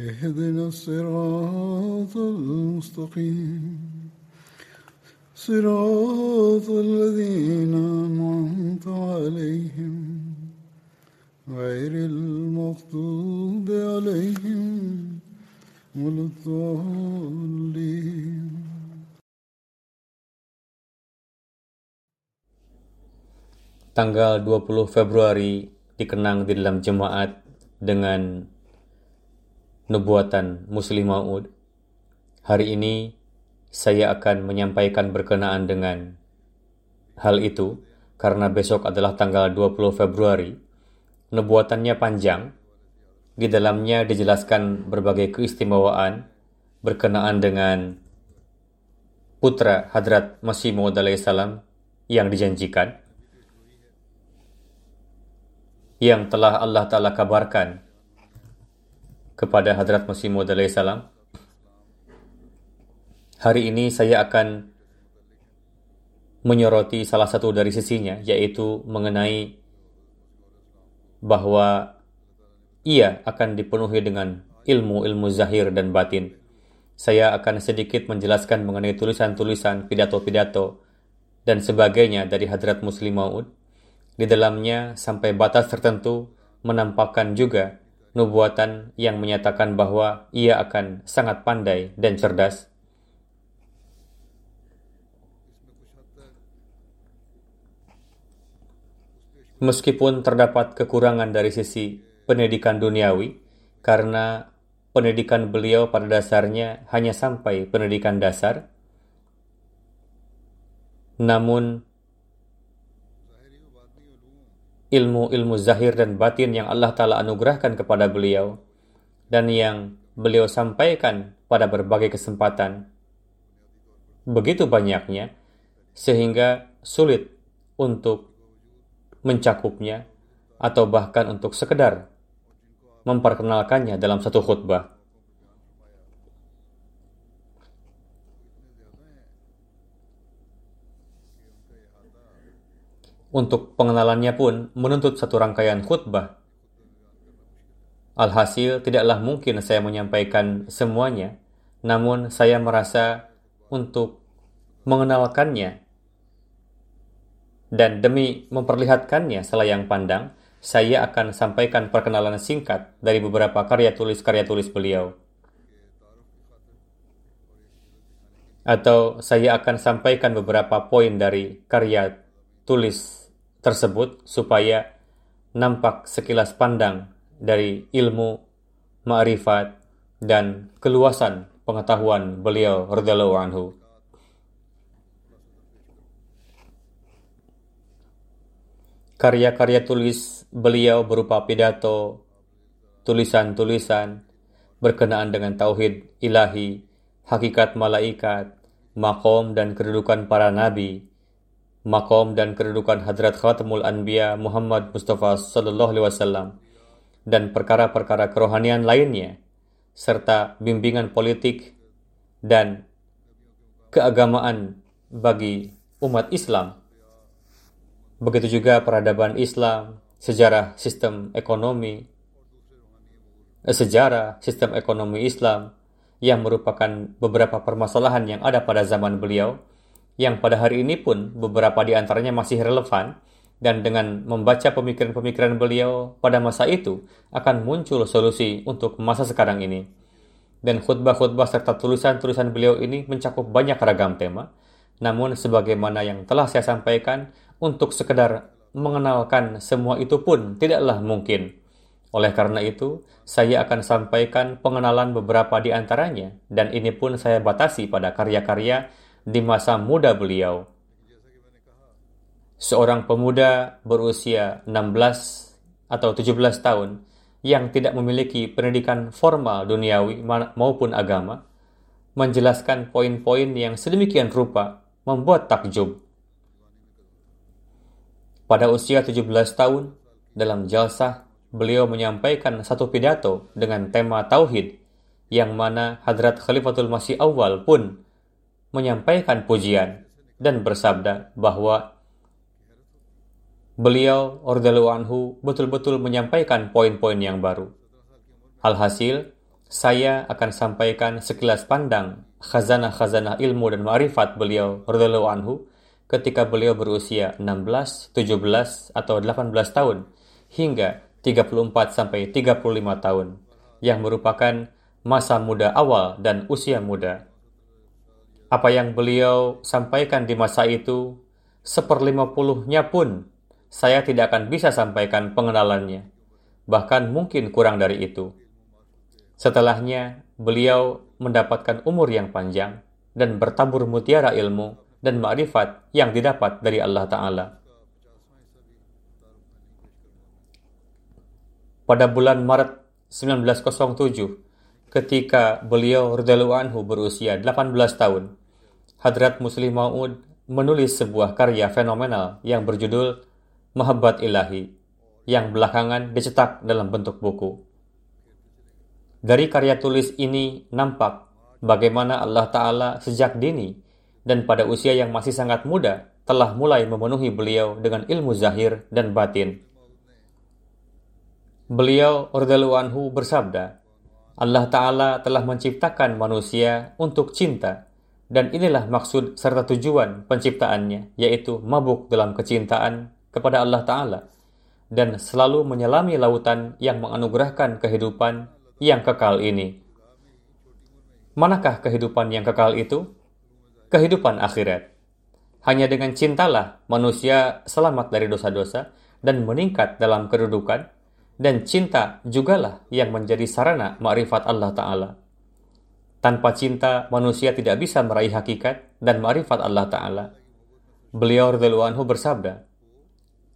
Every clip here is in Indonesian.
اهدنا الصراط المستقيم صراط الذين أنعمت عليهم غير المغضوب عليهم ولا الضالين Tanggal 20 Februari dikenang di dalam jemaat dengan nubuatan Muslim Maud. Hari ini saya akan menyampaikan berkenaan dengan hal itu karena besok adalah tanggal 20 Februari. Nubuatannya panjang. Di dalamnya dijelaskan berbagai keistimewaan berkenaan dengan putra Hadrat Masih Maud alaihissalam yang dijanjikan yang telah Allah Ta'ala kabarkan kepada Hadrat Masih Maud salam. Hari ini saya akan menyoroti salah satu dari sisinya, yaitu mengenai bahwa ia akan dipenuhi dengan ilmu-ilmu zahir dan batin. Saya akan sedikit menjelaskan mengenai tulisan-tulisan, pidato-pidato, dan sebagainya dari Hadrat Muslim Maud. Di dalamnya sampai batas tertentu menampakkan juga nubuatan yang menyatakan bahwa ia akan sangat pandai dan cerdas. Meskipun terdapat kekurangan dari sisi pendidikan duniawi, karena pendidikan beliau pada dasarnya hanya sampai pendidikan dasar, namun ilmu-ilmu zahir dan batin yang Allah Ta'ala anugerahkan kepada beliau dan yang beliau sampaikan pada berbagai kesempatan begitu banyaknya sehingga sulit untuk mencakupnya atau bahkan untuk sekedar memperkenalkannya dalam satu khutbah. Untuk pengenalannya pun menuntut satu rangkaian khutbah. Alhasil, tidaklah mungkin saya menyampaikan semuanya, namun saya merasa untuk mengenalkannya dan demi memperlihatkannya selayang pandang, saya akan sampaikan perkenalan singkat dari beberapa karya tulis-karya tulis beliau. Atau saya akan sampaikan beberapa poin dari karya tulis tersebut supaya nampak sekilas pandang dari ilmu, ma'rifat, dan keluasan pengetahuan beliau radhiyallahu anhu. Karya-karya tulis beliau berupa pidato, tulisan-tulisan berkenaan dengan tauhid ilahi, hakikat malaikat, makom dan kedudukan para nabi, makom dan kedudukan Hadrat Khatamul Anbiya Muhammad Mustafa Sallallahu Alaihi Wasallam, dan perkara-perkara kerohanian lainnya, serta bimbingan politik dan keagamaan bagi umat Islam. Begitu juga peradaban Islam, sejarah sistem ekonomi, sejarah sistem ekonomi Islam yang merupakan beberapa permasalahan yang ada pada zaman beliau, yang pada hari ini pun beberapa di antaranya masih relevan, dan dengan membaca pemikiran-pemikiran beliau pada masa itu akan muncul solusi untuk masa sekarang ini. dan khutbah-khutbah serta tulisan-tulisan beliau ini mencakup banyak ragam tema. Namun sebagaimana yang telah saya sampaikan, untuk sekedar mengenalkan semua itu pun tidaklah mungkin. Oleh karena itu, saya akan sampaikan pengenalan beberapa di antaranya, dan ini pun saya batasi pada karya-karya di masa muda beliau. Seorang pemuda berusia 16 atau 17 tahun yang tidak memiliki pendidikan formal duniawi maupun agama, menjelaskan poin-poin yang sedemikian rupa membuat takjub. Pada usia 17 tahun, dalam jalsah, beliau menyampaikan satu pidato dengan tema Tauhid, yang mana Hadrat Khalifatul Masih Awal pun menyampaikan pujian dan bersabda bahwa beliau Ordelu Anhu betul-betul menyampaikan poin-poin yang baru. Alhasil, saya akan sampaikan sekilas pandang khazanah-khazanah ilmu dan ma'rifat beliau Ordelu Anhu ketika beliau berusia 16, 17, atau 18 tahun hingga 34 sampai 35 tahun yang merupakan masa muda awal dan usia muda. Apa yang beliau sampaikan di masa itu, seperlima puluhnya pun saya tidak akan bisa sampaikan pengenalannya, bahkan mungkin kurang dari itu. Setelahnya, beliau mendapatkan umur yang panjang dan bertabur mutiara ilmu dan ma'rifat yang didapat dari Allah Ta'ala. Pada bulan Maret 1907, ketika beliau Ridhalu Anhu berusia 18 tahun, Hadrat Muslim Maud menulis sebuah karya fenomenal yang berjudul Mahabbat Ilahi yang belakangan dicetak dalam bentuk buku. Dari karya tulis ini nampak bagaimana Allah Ta'ala sejak dini dan pada usia yang masih sangat muda telah mulai memenuhi beliau dengan ilmu zahir dan batin. Beliau Ordalu Anhu bersabda, Allah Ta'ala telah menciptakan manusia untuk cinta dan inilah maksud serta tujuan penciptaannya, yaitu mabuk dalam kecintaan kepada Allah Ta'ala dan selalu menyelami lautan yang menganugerahkan kehidupan yang kekal ini. Manakah kehidupan yang kekal itu? Kehidupan akhirat. Hanya dengan cintalah manusia selamat dari dosa-dosa dan meningkat dalam kedudukan, dan cinta jugalah yang menjadi sarana makrifat Allah Ta'ala. Tanpa cinta, manusia tidak bisa meraih hakikat dan makrifat Allah Ta'ala. Beliau Ridwan bersabda,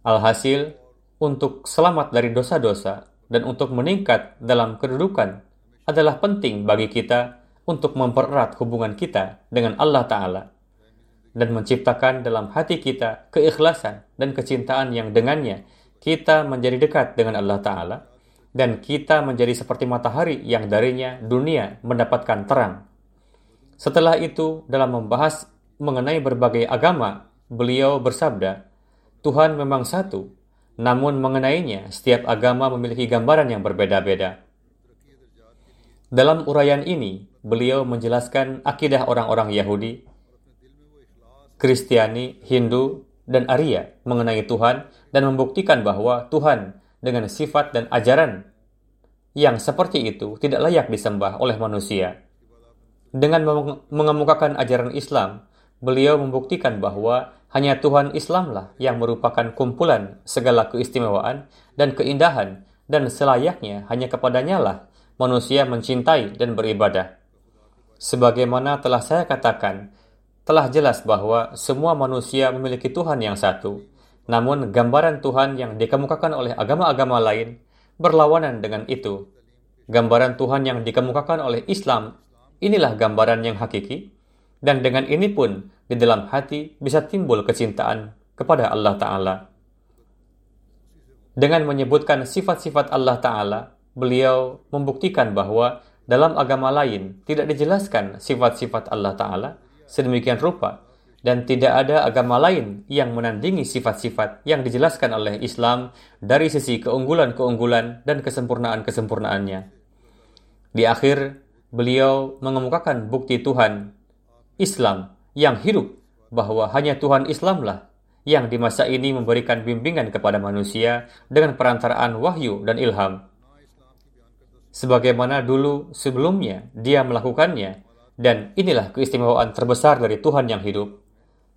Alhasil, untuk selamat dari dosa-dosa dan untuk meningkat dalam kedudukan adalah penting bagi kita untuk mempererat hubungan kita dengan Allah Ta'ala dan menciptakan dalam hati kita keikhlasan dan kecintaan yang dengannya kita menjadi dekat dengan Allah Ta'ala dan kita menjadi seperti matahari yang darinya dunia mendapatkan terang. Setelah itu, dalam membahas mengenai berbagai agama, beliau bersabda, Tuhan memang satu, namun mengenainya setiap agama memiliki gambaran yang berbeda-beda. Dalam uraian ini, beliau menjelaskan akidah orang-orang Yahudi, Kristiani, Hindu, dan Arya mengenai Tuhan dan membuktikan bahwa Tuhan dengan sifat dan ajaran yang seperti itu tidak layak disembah oleh manusia. Dengan mengemukakan ajaran Islam, beliau membuktikan bahwa hanya Tuhan Islamlah yang merupakan kumpulan segala keistimewaan dan keindahan dan selayaknya hanya kepadanya lah manusia mencintai dan beribadah. Sebagaimana telah saya katakan, telah jelas bahwa semua manusia memiliki Tuhan yang satu, namun gambaran Tuhan yang dikemukakan oleh agama-agama lain berlawanan dengan itu. Gambaran Tuhan yang dikemukakan oleh Islam inilah gambaran yang hakiki, dan dengan ini pun di dalam hati bisa timbul kecintaan kepada Allah Ta'ala. Dengan menyebutkan sifat-sifat Allah Ta'ala, beliau membuktikan bahwa dalam agama lain tidak dijelaskan sifat-sifat Allah Ta'ala sedemikian rupa dan tidak ada agama lain yang menandingi sifat-sifat yang dijelaskan oleh Islam dari sisi keunggulan-keunggulan dan kesempurnaan-kesempurnaannya. Di akhir, beliau mengemukakan bukti Tuhan, Islam, yang hidup bahwa hanya Tuhan Islamlah yang di masa ini memberikan bimbingan kepada manusia dengan perantaraan wahyu dan ilham. sebagaimana dulu sebelumnya dia melakukannya, dan inilah keistimewaan terbesar dari Tuhan yang hidup.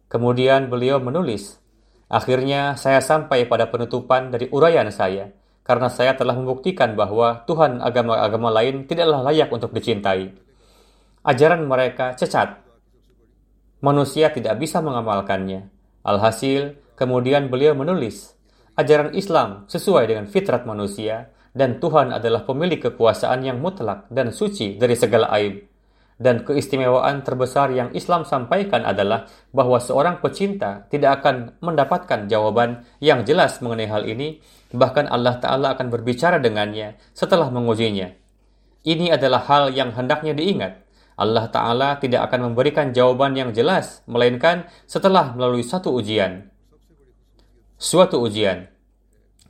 Kemudian beliau menulis, Akhirnya saya sampai pada penutupan dari uraian saya, karena saya telah membuktikan bahwa Tuhan agama-agama lain tidaklah layak untuk dicintai. Ajaran mereka cacat. Manusia tidak bisa mengamalkannya. Alhasil, kemudian beliau menulis, ajaran Islam sesuai dengan fitrat manusia, dan Tuhan adalah pemilik kekuasaan yang mutlak dan suci dari segala aib dan keistimewaan terbesar yang Islam sampaikan adalah bahwa seorang pecinta tidak akan mendapatkan jawaban yang jelas mengenai hal ini, bahkan Allah Ta'ala akan berbicara dengannya setelah mengujinya. Ini adalah hal yang hendaknya diingat. Allah Ta'ala tidak akan memberikan jawaban yang jelas, melainkan setelah melalui satu ujian. Suatu ujian.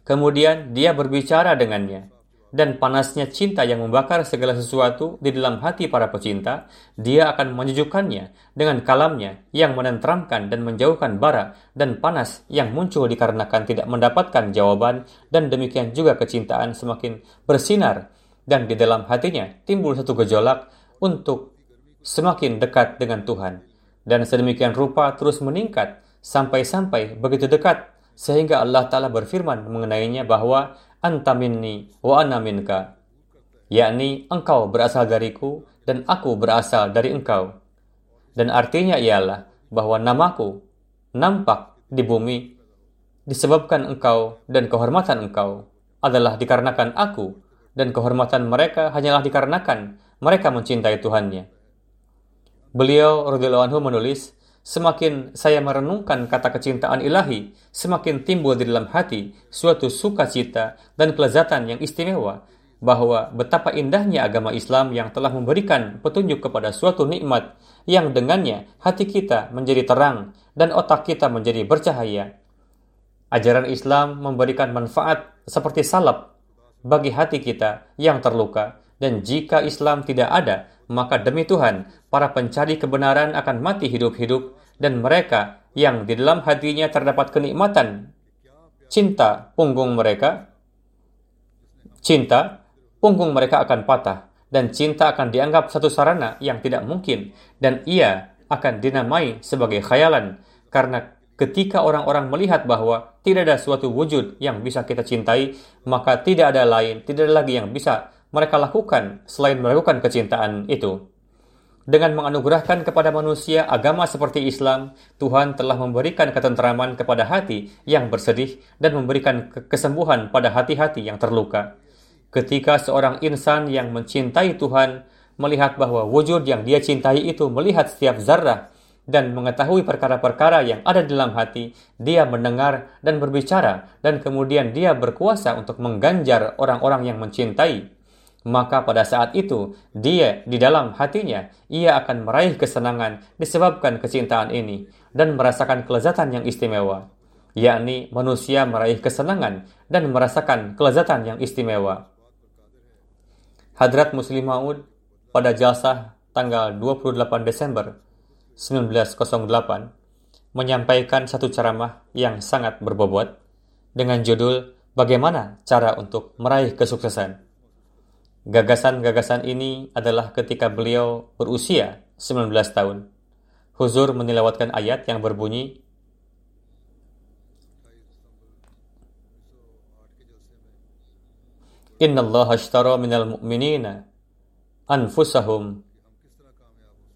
Kemudian dia berbicara dengannya dan panasnya cinta yang membakar segala sesuatu di dalam hati para pecinta, dia akan menyejukkannya dengan kalamnya yang menenteramkan dan menjauhkan bara dan panas yang muncul dikarenakan tidak mendapatkan jawaban dan demikian juga kecintaan semakin bersinar dan di dalam hatinya timbul satu gejolak untuk semakin dekat dengan Tuhan. Dan sedemikian rupa terus meningkat sampai-sampai begitu dekat sehingga Allah Ta'ala berfirman mengenainya bahwa anta minni wa ana minka yakni engkau berasal dariku dan aku berasal dari engkau dan artinya ialah bahwa namaku nampak di bumi disebabkan engkau dan kehormatan engkau adalah dikarenakan aku dan kehormatan mereka hanyalah dikarenakan mereka mencintai Tuhannya. Beliau radhiyallahu anhu menulis, Semakin saya merenungkan kata kecintaan ilahi, semakin timbul di dalam hati suatu sukacita dan kelezatan yang istimewa bahwa betapa indahnya agama Islam yang telah memberikan petunjuk kepada suatu nikmat yang dengannya hati kita menjadi terang dan otak kita menjadi bercahaya. Ajaran Islam memberikan manfaat seperti salap bagi hati kita yang terluka dan jika Islam tidak ada, maka demi Tuhan, para pencari kebenaran akan mati hidup-hidup dan mereka yang di dalam hatinya terdapat kenikmatan. Cinta punggung mereka cinta punggung mereka akan patah dan cinta akan dianggap satu sarana yang tidak mungkin dan ia akan dinamai sebagai khayalan karena ketika orang-orang melihat bahwa tidak ada suatu wujud yang bisa kita cintai maka tidak ada lain tidak ada lagi yang bisa mereka lakukan selain melakukan kecintaan itu. Dengan menganugerahkan kepada manusia agama seperti Islam, Tuhan telah memberikan ketentraman kepada hati yang bersedih dan memberikan kesembuhan pada hati-hati yang terluka. Ketika seorang insan yang mencintai Tuhan melihat bahwa wujud yang dia cintai itu melihat setiap zarah dan mengetahui perkara-perkara yang ada di dalam hati, dia mendengar dan berbicara, dan kemudian dia berkuasa untuk mengganjar orang-orang yang mencintai maka pada saat itu dia di dalam hatinya ia akan meraih kesenangan disebabkan kecintaan ini dan merasakan kelezatan yang istimewa yakni manusia meraih kesenangan dan merasakan kelezatan yang istimewa Hadrat Muslim Maud pada jalsah tanggal 28 Desember 1908 menyampaikan satu ceramah yang sangat berbobot dengan judul Bagaimana cara untuk meraih kesuksesan. Gagasan-gagasan ini adalah ketika beliau berusia 19 tahun. Huzur menilawatkan ayat yang berbunyi, Inna Allah ashtara minal mu'minina anfusahum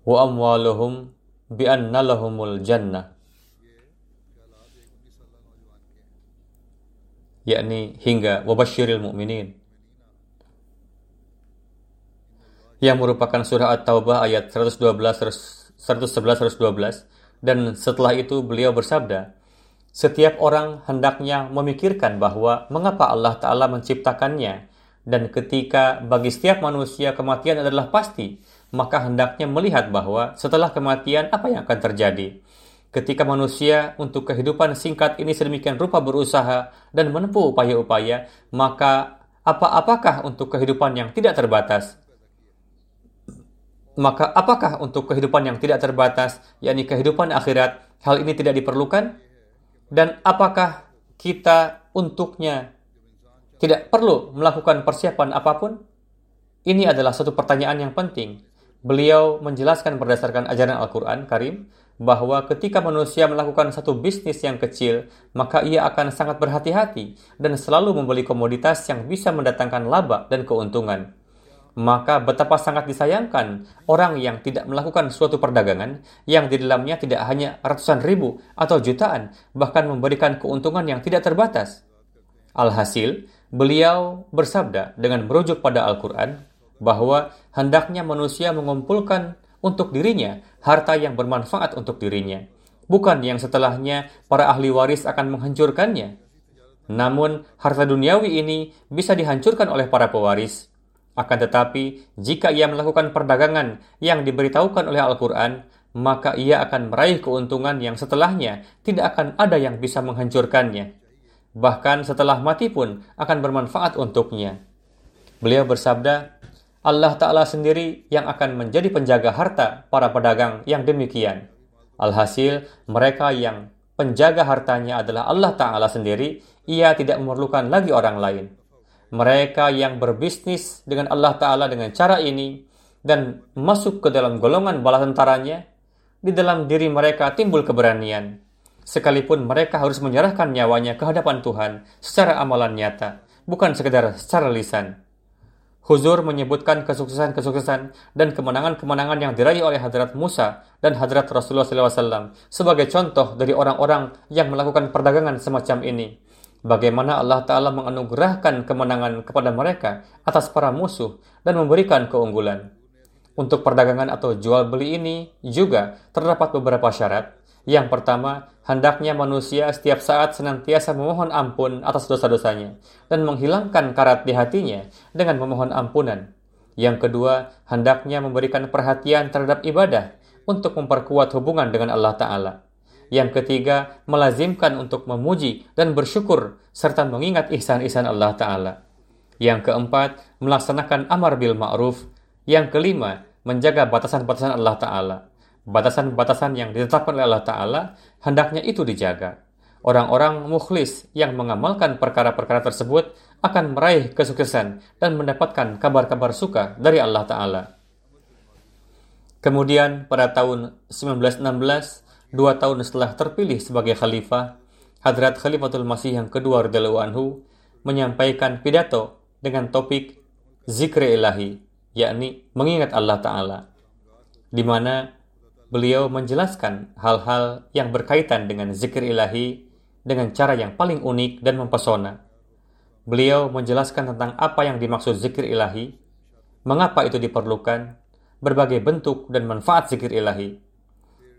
wa amwaluhum bi anna lahumul jannah. yakni hingga wabashiril mu'minin yang merupakan surah At-Taubah ayat 112 111 112 dan setelah itu beliau bersabda setiap orang hendaknya memikirkan bahwa mengapa Allah Ta'ala menciptakannya. Dan ketika bagi setiap manusia kematian adalah pasti maka hendaknya melihat bahwa setelah kematian apa yang akan terjadi. Ketika manusia untuk kehidupan singkat ini sedemikian rupa berusaha dan menempuh upaya-upaya maka apa-apakah untuk kehidupan yang tidak terbatas maka apakah untuk kehidupan yang tidak terbatas, yakni kehidupan akhirat, hal ini tidak diperlukan? Dan apakah kita untuknya tidak perlu melakukan persiapan apa pun? Ini adalah satu pertanyaan yang penting. Beliau menjelaskan berdasarkan ajaran Al-Quran Karim bahwa ketika manusia melakukan satu bisnis yang kecil, maka ia akan sangat berhati-hati dan selalu membeli komoditas yang bisa mendatangkan laba dan keuntungan. Maka betapa sangat disayangkan orang yang tidak melakukan suatu perdagangan yang di dalamnya tidak hanya ratusan ribu atau jutaan, bahkan memberikan keuntungan yang tidak terbatas. Alhasil, beliau bersabda dengan merujuk pada Al-Quran bahwa hendaknya manusia mengumpulkan untuk dirinya harta yang bermanfaat untuk dirinya, bukan yang setelahnya para ahli waris akan menghancurkannya. Namun, harta duniawi ini bisa dihancurkan oleh para pewaris. Akan tetapi, jika ia melakukan perdagangan yang diberitahukan oleh Al-Quran, maka ia akan meraih keuntungan yang setelahnya tidak akan ada yang bisa menghancurkannya. Bahkan setelah mati pun akan bermanfaat untuknya. Beliau bersabda, Allah Ta'ala sendiri yang akan menjadi penjaga harta para pedagang yang demikian. Alhasil, mereka yang penjaga hartanya adalah Allah Ta'ala sendiri, ia tidak memerlukan lagi orang lain. Mereka yang berbisnis dengan Allah Ta'ala dengan cara ini dan masuk ke dalam golongan bala tentaranya, di dalam diri mereka timbul keberanian. Sekalipun mereka harus menyerahkan nyawanya ke hadapan Tuhan secara amalan nyata, bukan sekedar secara lisan. Huzur menyebutkan kesuksesan-kesuksesan dan kemenangan-kemenangan yang diraih oleh Hadrat Musa dan Hadrat Rasulullah SAW sebagai contoh dari orang-orang yang melakukan perdagangan semacam ini. Bagaimana Allah Ta'ala menganugerahkan kemenangan kepada mereka atas para musuh dan memberikan keunggulan. Untuk perdagangan atau jual beli ini juga terdapat beberapa syarat. Yang pertama, hendaknya manusia setiap saat senantiasa memohon ampun atas dosa-dosanya dan menghilangkan karat di hatinya dengan memohon ampunan. Yang kedua, hendaknya memberikan perhatian terhadap ibadah untuk memperkuat hubungan dengan Allah Ta'ala. Yang ketiga, melazimkan untuk memuji dan bersyukur serta mengingat ihsan-ihsan Allah Ta'ala. Yang keempat, melaksanakan amar bil ma'ruf. Yang kelima, menjaga batasan-batasan Allah Ta'ala batasan-batasan yang ditetapkan oleh Allah Ta'ala, hendaknya itu dijaga. Orang-orang mukhlis yang mengamalkan perkara-perkara tersebut akan meraih kesuksesan dan mendapatkan kabar-kabar suka dari Allah Ta'ala. Kemudian pada tahun 1916, dua tahun setelah terpilih sebagai khalifah, Hadrat Khalifatul Masih yang kedua radhiyallahu anhu menyampaikan pidato dengan topik zikri ilahi, yakni mengingat Allah Ta'ala, di mana beliau menjelaskan hal-hal yang berkaitan dengan zikir ilahi dengan cara yang paling unik dan mempesona. Beliau menjelaskan tentang apa yang dimaksud zikir ilahi, mengapa itu diperlukan, berbagai bentuk dan manfaat zikir ilahi.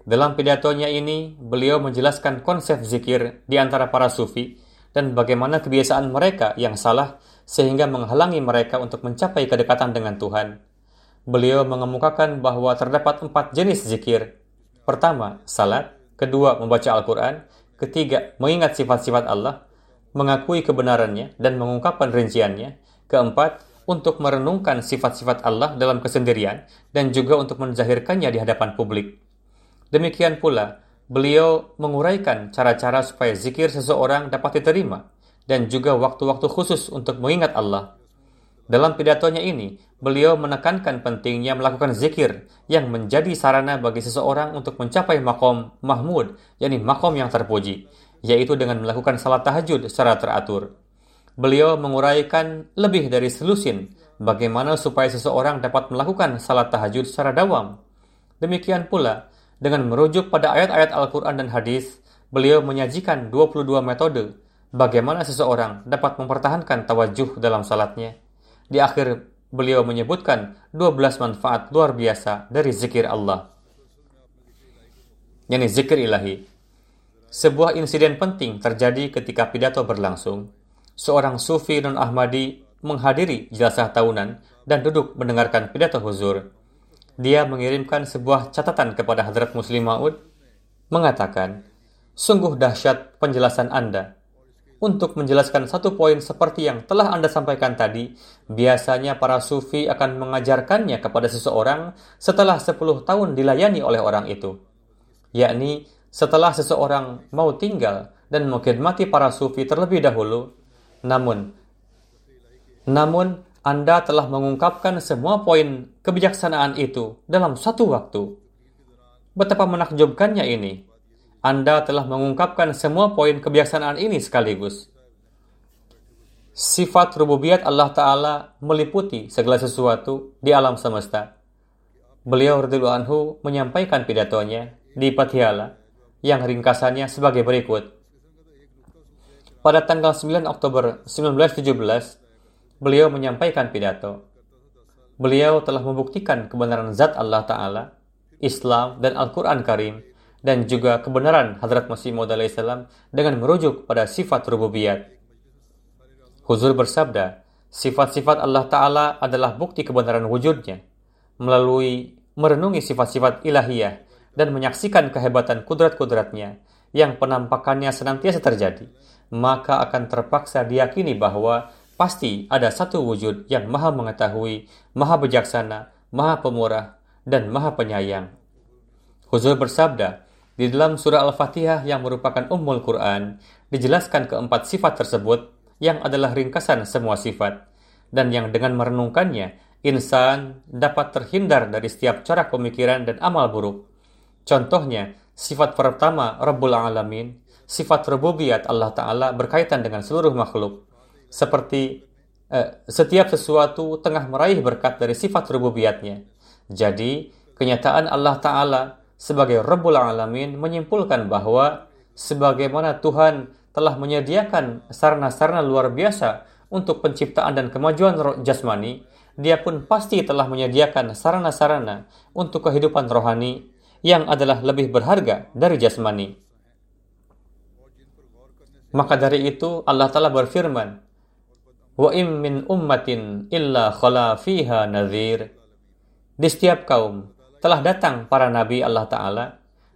Dalam pidatonya ini, beliau menjelaskan konsep zikir di antara para sufi dan bagaimana kebiasaan mereka yang salah sehingga menghalangi mereka untuk mencapai kedekatan dengan Tuhan beliau mengemukakan bahwa terdapat empat jenis zikir. Pertama, salat. Kedua, membaca Al-Quran. Ketiga, mengingat sifat-sifat Allah, mengakui kebenarannya, dan mengungkapkan rinciannya. Keempat, untuk merenungkan sifat-sifat Allah dalam kesendirian, dan juga untuk menzahirkannya di hadapan publik. Demikian pula, beliau menguraikan cara-cara supaya zikir seseorang dapat diterima, dan juga waktu-waktu khusus untuk mengingat Allah. Dalam pidatonya ini, beliau menekankan pentingnya melakukan zikir yang menjadi sarana bagi seseorang untuk mencapai makom mahmud, yakni makom yang terpuji, yaitu dengan melakukan salat tahajud secara teratur. Beliau menguraikan lebih dari selusin bagaimana supaya seseorang dapat melakukan salat tahajud secara dawam. Demikian pula, dengan merujuk pada ayat-ayat Al-Quran dan hadis, beliau menyajikan 22 metode bagaimana seseorang dapat mempertahankan tawajuh dalam salatnya di akhir beliau menyebutkan 12 manfaat luar biasa dari zikir Allah. Yani zikir ilahi. Sebuah insiden penting terjadi ketika pidato berlangsung. Seorang sufi non-Ahmadi menghadiri jelasah tahunan dan duduk mendengarkan pidato huzur. Dia mengirimkan sebuah catatan kepada Hadrat Muslim Maud, mengatakan, Sungguh dahsyat penjelasan Anda untuk menjelaskan satu poin seperti yang telah Anda sampaikan tadi, biasanya para sufi akan mengajarkannya kepada seseorang setelah 10 tahun dilayani oleh orang itu. Yakni, setelah seseorang mau tinggal dan mengkhidmati para sufi terlebih dahulu, namun namun Anda telah mengungkapkan semua poin kebijaksanaan itu dalam satu waktu. Betapa menakjubkannya ini. Anda telah mengungkapkan semua poin kebijaksanaan ini sekaligus. Sifat rububiyat Allah Ta'ala meliputi segala sesuatu di alam semesta. Beliau radhiyallahu anhu menyampaikan pidatonya di Patiala yang ringkasannya sebagai berikut. Pada tanggal 9 Oktober 1917, beliau menyampaikan pidato. Beliau telah membuktikan kebenaran zat Allah Ta'ala, Islam dan Al-Quran Karim, dan juga kebenaran Hadrat Masih Maud dengan merujuk pada sifat rububiyat. Huzur bersabda, sifat-sifat Allah Ta'ala adalah bukti kebenaran wujudnya. Melalui merenungi sifat-sifat ilahiyah dan menyaksikan kehebatan kudrat-kudratnya yang penampakannya senantiasa terjadi, maka akan terpaksa diyakini bahwa pasti ada satu wujud yang maha mengetahui, maha bijaksana, maha pemurah, dan maha penyayang. Huzur bersabda, di dalam surah Al-Fatihah yang merupakan Ummul Quran, dijelaskan keempat sifat tersebut yang adalah ringkasan semua sifat, dan yang dengan merenungkannya, insan dapat terhindar dari setiap cara pemikiran dan amal buruk. Contohnya, sifat pertama Rabbul Alamin, sifat rububiyat Allah Ta'ala berkaitan dengan seluruh makhluk. Seperti eh, setiap sesuatu tengah meraih berkat dari sifat rububiyatnya. Jadi, kenyataan Allah Ta'ala sebagai Rabbul Alamin menyimpulkan bahwa sebagaimana Tuhan telah menyediakan sarana-sarana luar biasa untuk penciptaan dan kemajuan jasmani, dia pun pasti telah menyediakan sarana-sarana untuk kehidupan rohani yang adalah lebih berharga dari jasmani. Maka dari itu Allah Ta'ala berfirman, Wa im min ummatin illa khala fiha nadhir. Di setiap kaum telah datang para nabi Allah Ta'ala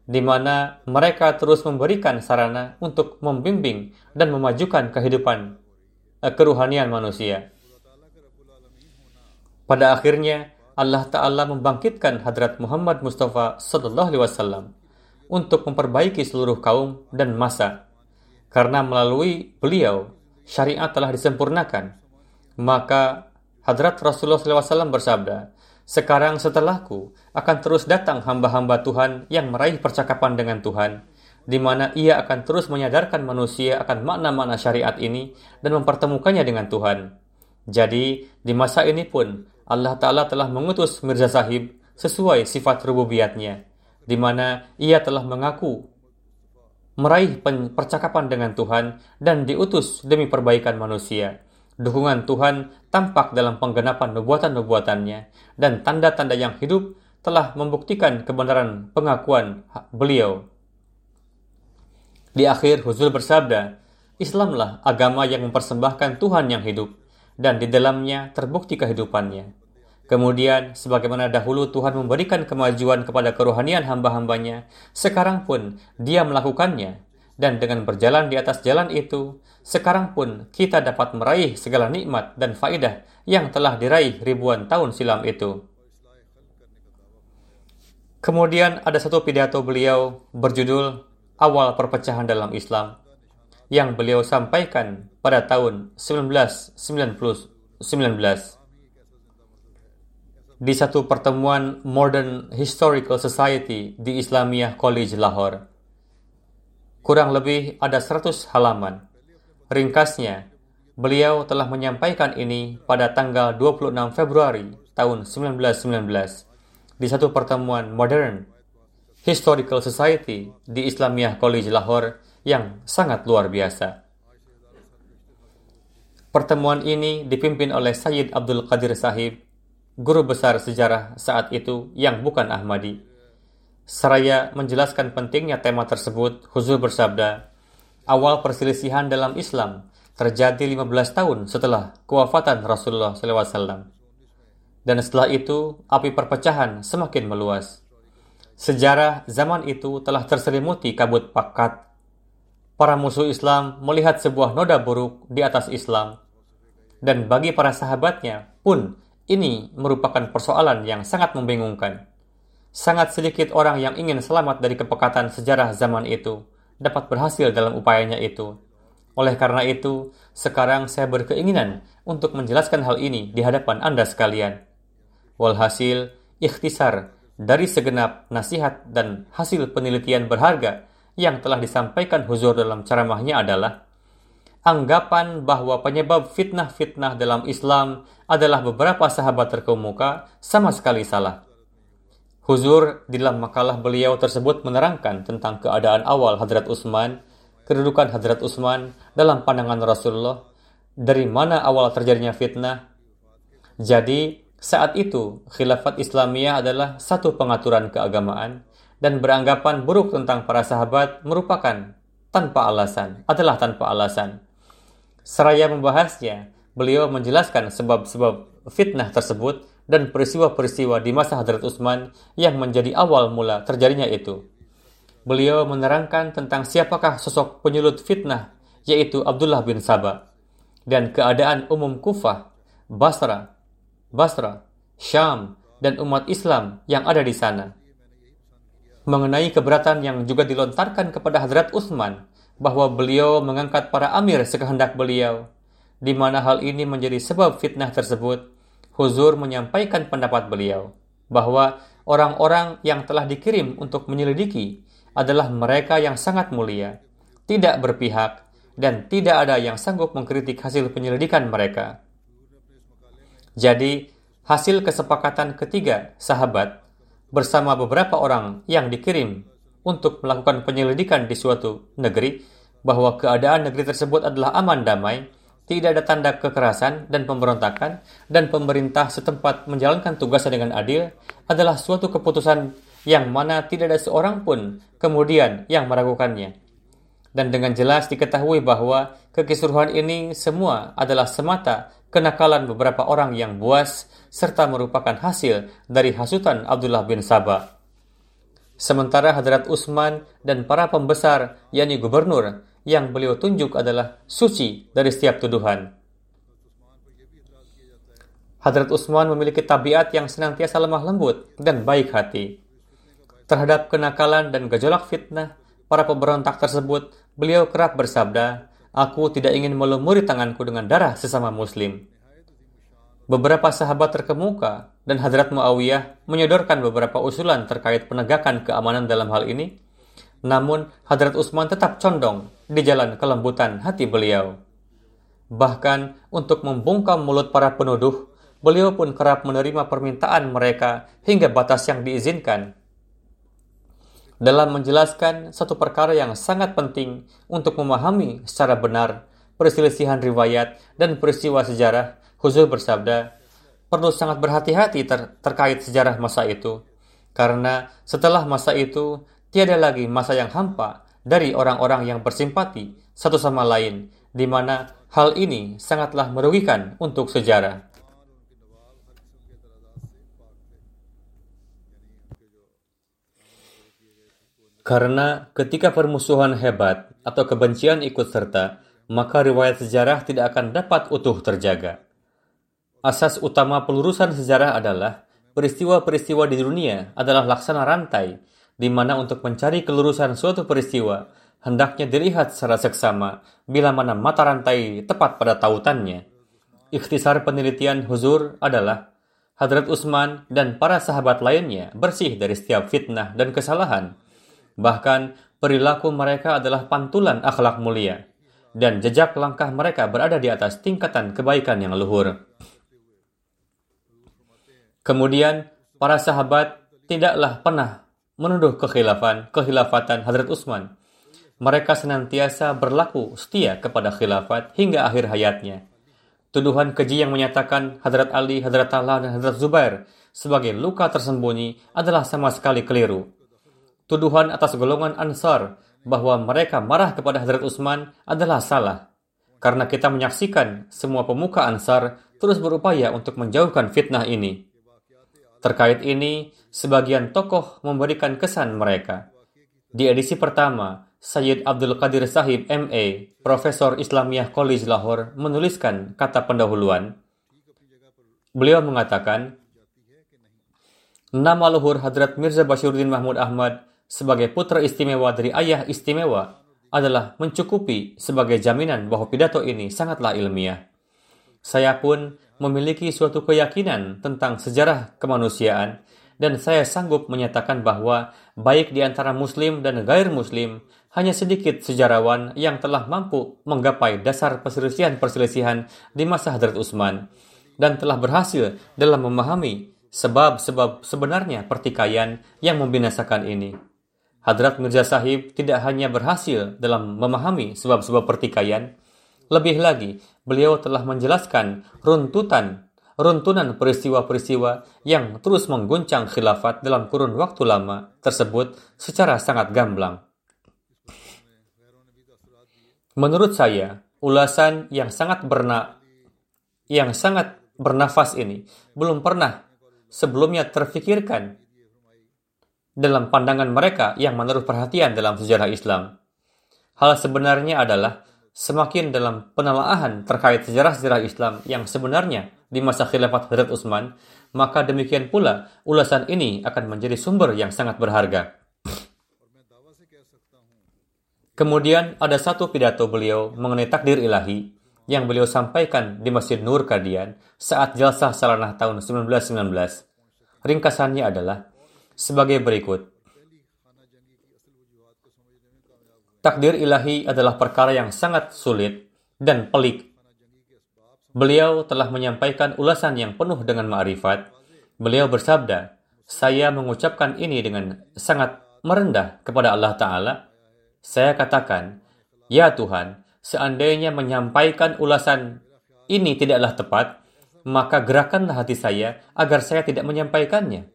di mana mereka terus memberikan sarana untuk membimbing dan memajukan kehidupan eh, keruhanian manusia. Pada akhirnya, Allah Ta'ala membangkitkan Hadrat Muhammad Mustafa Sallallahu Alaihi Wasallam untuk memperbaiki seluruh kaum dan masa. Karena melalui beliau, syariat telah disempurnakan. Maka Hadrat Rasulullah SAW bersabda, sekarang setelahku akan terus datang hamba-hamba Tuhan yang meraih percakapan dengan Tuhan, di mana ia akan terus menyadarkan manusia akan makna-makna syariat ini dan mempertemukannya dengan Tuhan. Jadi, di masa ini pun Allah Ta'ala telah mengutus Mirza Sahib sesuai sifat rububiyatnya, di mana ia telah mengaku meraih percakapan dengan Tuhan dan diutus demi perbaikan manusia. Dukungan Tuhan tampak dalam penggenapan nubuatan-nubuatannya dan tanda-tanda yang hidup telah membuktikan kebenaran pengakuan beliau. Di akhir Huzul bersabda, Islamlah agama yang mempersembahkan Tuhan yang hidup dan di dalamnya terbukti kehidupannya. Kemudian, sebagaimana dahulu Tuhan memberikan kemajuan kepada kerohanian hamba-hambanya, sekarang pun dia melakukannya dan dengan berjalan di atas jalan itu, sekarang pun kita dapat meraih segala nikmat dan faidah yang telah diraih ribuan tahun silam itu. Kemudian ada satu pidato beliau berjudul Awal Perpecahan dalam Islam yang beliau sampaikan pada tahun 1919 di satu pertemuan Modern Historical Society di Islamiyah College Lahore. Kurang lebih ada 100 halaman. Ringkasnya, beliau telah menyampaikan ini pada tanggal 26 Februari tahun 1919 di satu pertemuan modern Historical Society di Islamiyah College Lahore yang sangat luar biasa. Pertemuan ini dipimpin oleh Sayyid Abdul Qadir Sahib, guru besar sejarah saat itu yang bukan Ahmadi. Seraya menjelaskan pentingnya tema tersebut, Huzur bersabda, awal perselisihan dalam Islam terjadi 15 tahun setelah kewafatan Rasulullah SAW. Dan setelah itu, api perpecahan semakin meluas. Sejarah zaman itu telah terselimuti kabut pakat. Para musuh Islam melihat sebuah noda buruk di atas Islam. Dan bagi para sahabatnya pun, ini merupakan persoalan yang sangat membingungkan. Sangat sedikit orang yang ingin selamat dari kepekatan sejarah zaman itu dapat berhasil dalam upayanya itu. Oleh karena itu, sekarang saya berkeinginan untuk menjelaskan hal ini di hadapan Anda sekalian. Walhasil, ikhtisar dari segenap nasihat dan hasil penelitian berharga yang telah disampaikan Huzur dalam ceramahnya adalah anggapan bahwa penyebab fitnah-fitnah dalam Islam adalah beberapa sahabat terkemuka sama sekali salah. Huzur di dalam makalah beliau tersebut menerangkan tentang keadaan awal Hadrat Utsman kedudukan Hadrat Utsman dalam pandangan Rasulullah, dari mana awal terjadinya fitnah. Jadi, saat itu khilafat Islamiyah adalah satu pengaturan keagamaan dan beranggapan buruk tentang para sahabat merupakan tanpa alasan, adalah tanpa alasan. Seraya membahasnya, beliau menjelaskan sebab-sebab fitnah tersebut dan peristiwa-peristiwa di masa Hadrat Utsman yang menjadi awal mula terjadinya itu. Beliau menerangkan tentang siapakah sosok penyulut fitnah, yaitu Abdullah bin Sabah, dan keadaan umum Kufah, Basra, Basra, Syam, dan umat Islam yang ada di sana. Mengenai keberatan yang juga dilontarkan kepada Hadrat Utsman bahwa beliau mengangkat para amir sekehendak beliau, di mana hal ini menjadi sebab fitnah tersebut, Huzur menyampaikan pendapat beliau bahwa orang-orang yang telah dikirim untuk menyelidiki adalah mereka yang sangat mulia, tidak berpihak, dan tidak ada yang sanggup mengkritik hasil penyelidikan mereka. Jadi, hasil kesepakatan ketiga sahabat bersama beberapa orang yang dikirim untuk melakukan penyelidikan di suatu negeri bahwa keadaan negeri tersebut adalah aman damai, tidak ada tanda kekerasan dan pemberontakan, dan pemerintah setempat menjalankan tugasnya dengan adil adalah suatu keputusan yang mana tidak ada seorang pun kemudian yang meragukannya. Dan dengan jelas diketahui bahwa kekisruhan ini semua adalah semata kenakalan beberapa orang yang buas serta merupakan hasil dari hasutan Abdullah bin Sabah. Sementara Hadrat Utsman dan para pembesar, yakni gubernur, yang beliau tunjuk adalah suci dari setiap tuduhan. Hadrat Utsman memiliki tabiat yang senantiasa lemah lembut dan baik hati. Terhadap kenakalan dan gejolak fitnah para pemberontak tersebut, beliau kerap bersabda, Aku tidak ingin melumuri tanganku dengan darah sesama muslim. Beberapa sahabat terkemuka dan Hadrat Muawiyah menyodorkan beberapa usulan terkait penegakan keamanan dalam hal ini. Namun, Hadrat Utsman tetap condong di jalan kelembutan hati beliau. Bahkan untuk membungkam mulut para penuduh, beliau pun kerap menerima permintaan mereka hingga batas yang diizinkan dalam menjelaskan satu perkara yang sangat penting untuk memahami secara benar perselisihan riwayat dan peristiwa sejarah, Huzur bersabda, perlu sangat berhati-hati ter terkait sejarah masa itu, karena setelah masa itu tiada lagi masa yang hampa dari orang-orang yang bersimpati satu sama lain, di mana hal ini sangatlah merugikan untuk sejarah. Karena ketika permusuhan hebat atau kebencian ikut serta, maka riwayat sejarah tidak akan dapat utuh terjaga. Asas utama pelurusan sejarah adalah peristiwa-peristiwa di dunia adalah laksana rantai, di mana untuk mencari kelurusan suatu peristiwa, hendaknya dilihat secara seksama bila mana mata rantai tepat pada tautannya. Ikhtisar penelitian huzur adalah Hadrat Utsman dan para sahabat lainnya bersih dari setiap fitnah dan kesalahan, Bahkan perilaku mereka adalah pantulan akhlak mulia, dan jejak langkah mereka berada di atas tingkatan kebaikan yang luhur. Kemudian, para sahabat tidaklah pernah menuduh kekhilafan, kekhilafatan Hadrat Utsman. Mereka senantiasa berlaku setia kepada khilafat hingga akhir hayatnya. Tuduhan keji yang menyatakan Hadrat Ali, Hadrat Allah, dan Hadrat Zubair sebagai luka tersembunyi adalah sama sekali keliru tuduhan atas golongan Ansar bahwa mereka marah kepada Hadrat Utsman adalah salah. Karena kita menyaksikan semua pemuka Ansar terus berupaya untuk menjauhkan fitnah ini. Terkait ini, sebagian tokoh memberikan kesan mereka. Di edisi pertama, Sayyid Abdul Qadir Sahib MA, Profesor Islamiyah College Lahore, menuliskan kata pendahuluan. Beliau mengatakan, Nama luhur Hadrat Mirza Bashiruddin Mahmud Ahmad sebagai putra istimewa dari ayah istimewa adalah mencukupi sebagai jaminan bahwa pidato ini sangatlah ilmiah. Saya pun memiliki suatu keyakinan tentang sejarah kemanusiaan dan saya sanggup menyatakan bahwa baik di antara muslim dan gair muslim hanya sedikit sejarawan yang telah mampu menggapai dasar perselisihan-perselisihan di masa Hadrat Utsman dan telah berhasil dalam memahami sebab-sebab sebenarnya pertikaian yang membinasakan ini. Hadrat Mirza Sahib tidak hanya berhasil dalam memahami sebab-sebab pertikaian, lebih lagi beliau telah menjelaskan runtutan runtunan peristiwa-peristiwa yang terus mengguncang khilafat dalam kurun waktu lama tersebut secara sangat gamblang. Menurut saya, ulasan yang sangat berna yang sangat bernafas ini belum pernah sebelumnya terfikirkan dalam pandangan mereka yang menaruh perhatian dalam sejarah Islam. Hal sebenarnya adalah semakin dalam penelaahan terkait sejarah-sejarah Islam yang sebenarnya di masa khilafat Hadrat Utsman, maka demikian pula ulasan ini akan menjadi sumber yang sangat berharga. Kemudian ada satu pidato beliau mengenai takdir ilahi yang beliau sampaikan di Masjid Nur Kadian saat jalsah salanah tahun 1919. Ringkasannya adalah, sebagai berikut. Takdir ilahi adalah perkara yang sangat sulit dan pelik. Beliau telah menyampaikan ulasan yang penuh dengan ma'rifat. Beliau bersabda, saya mengucapkan ini dengan sangat merendah kepada Allah Ta'ala. Saya katakan, Ya Tuhan, seandainya menyampaikan ulasan ini tidaklah tepat, maka gerakanlah hati saya agar saya tidak menyampaikannya.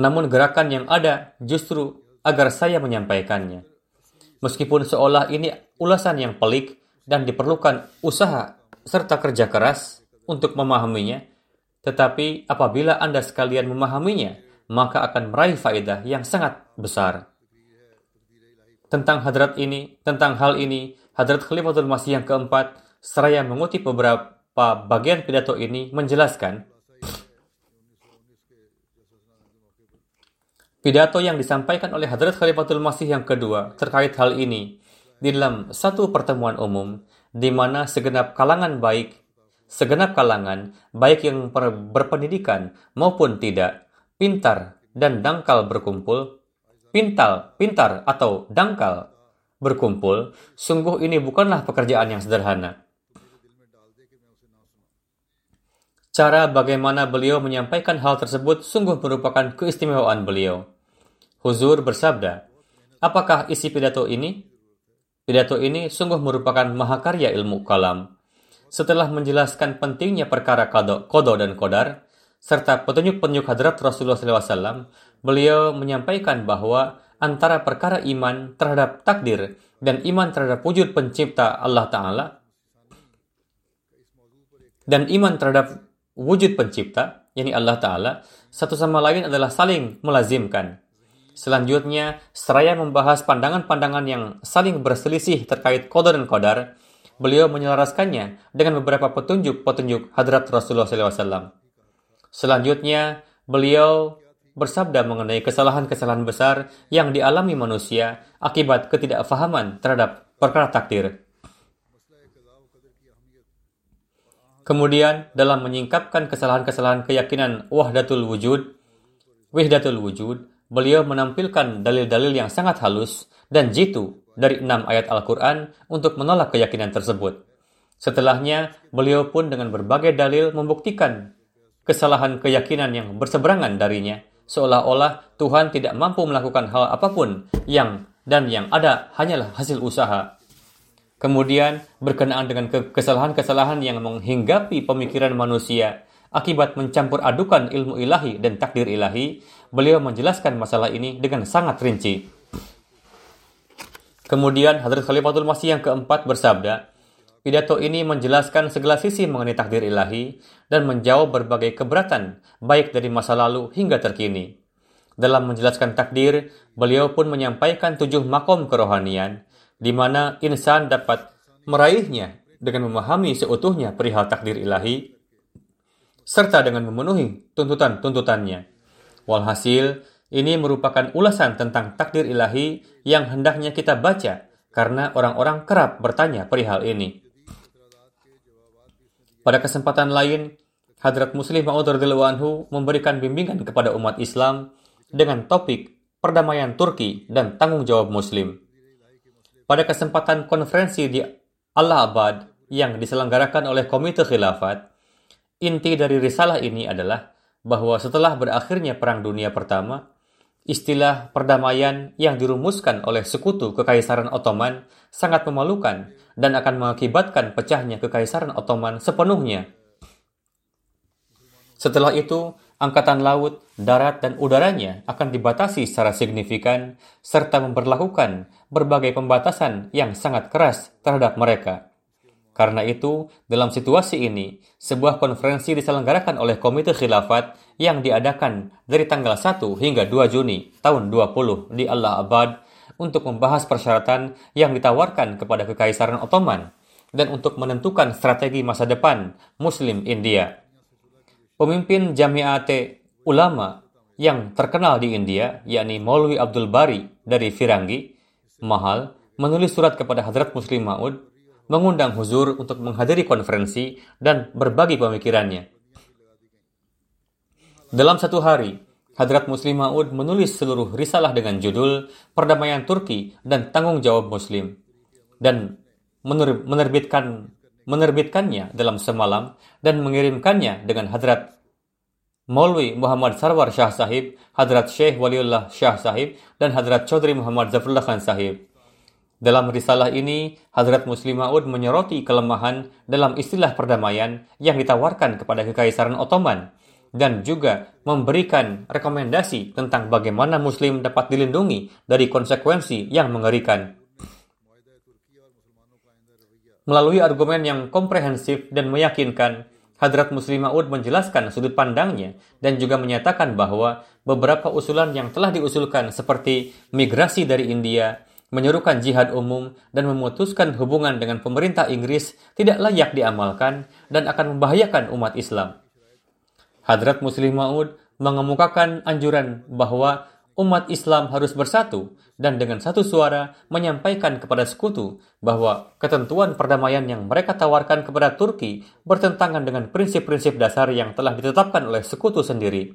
Namun gerakan yang ada justru agar saya menyampaikannya. Meskipun seolah ini ulasan yang pelik dan diperlukan usaha serta kerja keras untuk memahaminya, tetapi apabila Anda sekalian memahaminya, maka akan meraih faedah yang sangat besar. Tentang hadrat ini, tentang hal ini, hadrat Khalifatul Masih yang keempat, seraya mengutip beberapa bagian pidato ini menjelaskan, Pidato yang disampaikan oleh Hadrat Khalifatul Masih yang kedua terkait hal ini di dalam satu pertemuan umum di mana segenap kalangan baik, segenap kalangan baik yang berpendidikan maupun tidak, pintar dan dangkal berkumpul, pintal, pintar atau dangkal berkumpul, sungguh ini bukanlah pekerjaan yang sederhana. Cara bagaimana beliau menyampaikan hal tersebut sungguh merupakan keistimewaan beliau. Huzur bersabda, apakah isi pidato ini? Pidato ini sungguh merupakan mahakarya ilmu kalam. Setelah menjelaskan pentingnya perkara kodo, kodo dan kodar, serta petunjuk-petunjuk hadrat Rasulullah SAW, beliau menyampaikan bahwa antara perkara iman terhadap takdir dan iman terhadap wujud pencipta Allah Ta'ala dan iman terhadap wujud pencipta, yakni Allah Ta'ala, satu sama lain adalah saling melazimkan. Selanjutnya, seraya membahas pandangan-pandangan yang saling berselisih terkait kodar dan kodar, beliau menyelaraskannya dengan beberapa petunjuk-petunjuk hadrat Rasulullah SAW. Selanjutnya, beliau bersabda mengenai kesalahan-kesalahan besar yang dialami manusia akibat ketidakfahaman terhadap perkara takdir. Kemudian dalam menyingkapkan kesalahan-kesalahan keyakinan wahdatul wujud, wahdatul wujud, beliau menampilkan dalil-dalil yang sangat halus dan jitu dari enam ayat Al-Quran untuk menolak keyakinan tersebut. Setelahnya, beliau pun dengan berbagai dalil membuktikan kesalahan keyakinan yang berseberangan darinya, seolah-olah Tuhan tidak mampu melakukan hal apa pun yang dan yang ada hanyalah hasil usaha Kemudian berkenaan dengan kesalahan-kesalahan yang menghinggapi pemikiran manusia akibat mencampur adukan ilmu ilahi dan takdir ilahi, beliau menjelaskan masalah ini dengan sangat rinci. Kemudian Hadrat Khalifatul Masih yang keempat bersabda, Pidato ini menjelaskan segala sisi mengenai takdir ilahi dan menjawab berbagai keberatan, baik dari masa lalu hingga terkini. Dalam menjelaskan takdir, beliau pun menyampaikan tujuh makom kerohanian, di mana insan dapat meraihnya dengan memahami seutuhnya perihal takdir ilahi, serta dengan memenuhi tuntutan-tuntutannya. Walhasil, Ini merupakan ulasan tentang takdir ilahi yang hendaknya kita baca karena orang-orang kerap bertanya perihal ini. Pada kesempatan lain, Hadrat Muslim Ma'ud anhu memberikan bimbingan kepada umat Islam dengan topik perdamaian Turki dan tanggung jawab Muslim. Pada kesempatan konferensi di Allahabad yang diselenggarakan oleh Komite Khilafat, inti dari risalah ini adalah bahwa setelah berakhirnya Perang Dunia Pertama, Istilah perdamaian yang dirumuskan oleh sekutu Kekaisaran Ottoman sangat memalukan dan akan mengakibatkan pecahnya Kekaisaran Ottoman sepenuhnya. Setelah itu, angkatan laut, darat, dan udaranya akan dibatasi secara signifikan serta memperlakukan berbagai pembatasan yang sangat keras terhadap mereka. Karena itu, dalam situasi ini, sebuah konferensi diselenggarakan oleh Komite Khilafat yang diadakan dari tanggal 1 hingga 2 Juni tahun 20 di Allah Abad untuk membahas persyaratan yang ditawarkan kepada Kekaisaran Ottoman dan untuk menentukan strategi masa depan Muslim India. Pemimpin Jamiate Ulama yang terkenal di India, yakni Maulwi Abdul Bari dari Firangi, Mahal, menulis surat kepada Hadrat Muslim Maud mengundang Huzur untuk menghadiri konferensi dan berbagi pemikirannya. Dalam satu hari, Hadrat Muslim Ma'ud menulis seluruh risalah dengan judul Perdamaian Turki dan Tanggung Jawab Muslim dan menerbitkan menerbitkannya dalam semalam dan mengirimkannya dengan Hadrat Maulwi Muhammad Sarwar Shah Sahib, Hadrat Syekh Waliullah Shah Sahib, dan Hadrat Chaudhry Muhammad Zafrullah Khan Sahib. Dalam risalah ini, Hazrat Muslim Ma'ud menyoroti kelemahan dalam istilah perdamaian yang ditawarkan kepada Kekaisaran Ottoman dan juga memberikan rekomendasi tentang bagaimana Muslim dapat dilindungi dari konsekuensi yang mengerikan. Melalui argumen yang komprehensif dan meyakinkan, Hadrat Muslim Ma'ud menjelaskan sudut pandangnya dan juga menyatakan bahwa beberapa usulan yang telah diusulkan seperti migrasi dari India, menyerukan jihad umum, dan memutuskan hubungan dengan pemerintah Inggris tidak layak diamalkan dan akan membahayakan umat Islam. Hadrat Muslim Maud mengemukakan anjuran bahwa umat Islam harus bersatu dan dengan satu suara menyampaikan kepada sekutu bahwa ketentuan perdamaian yang mereka tawarkan kepada Turki bertentangan dengan prinsip-prinsip dasar yang telah ditetapkan oleh sekutu sendiri.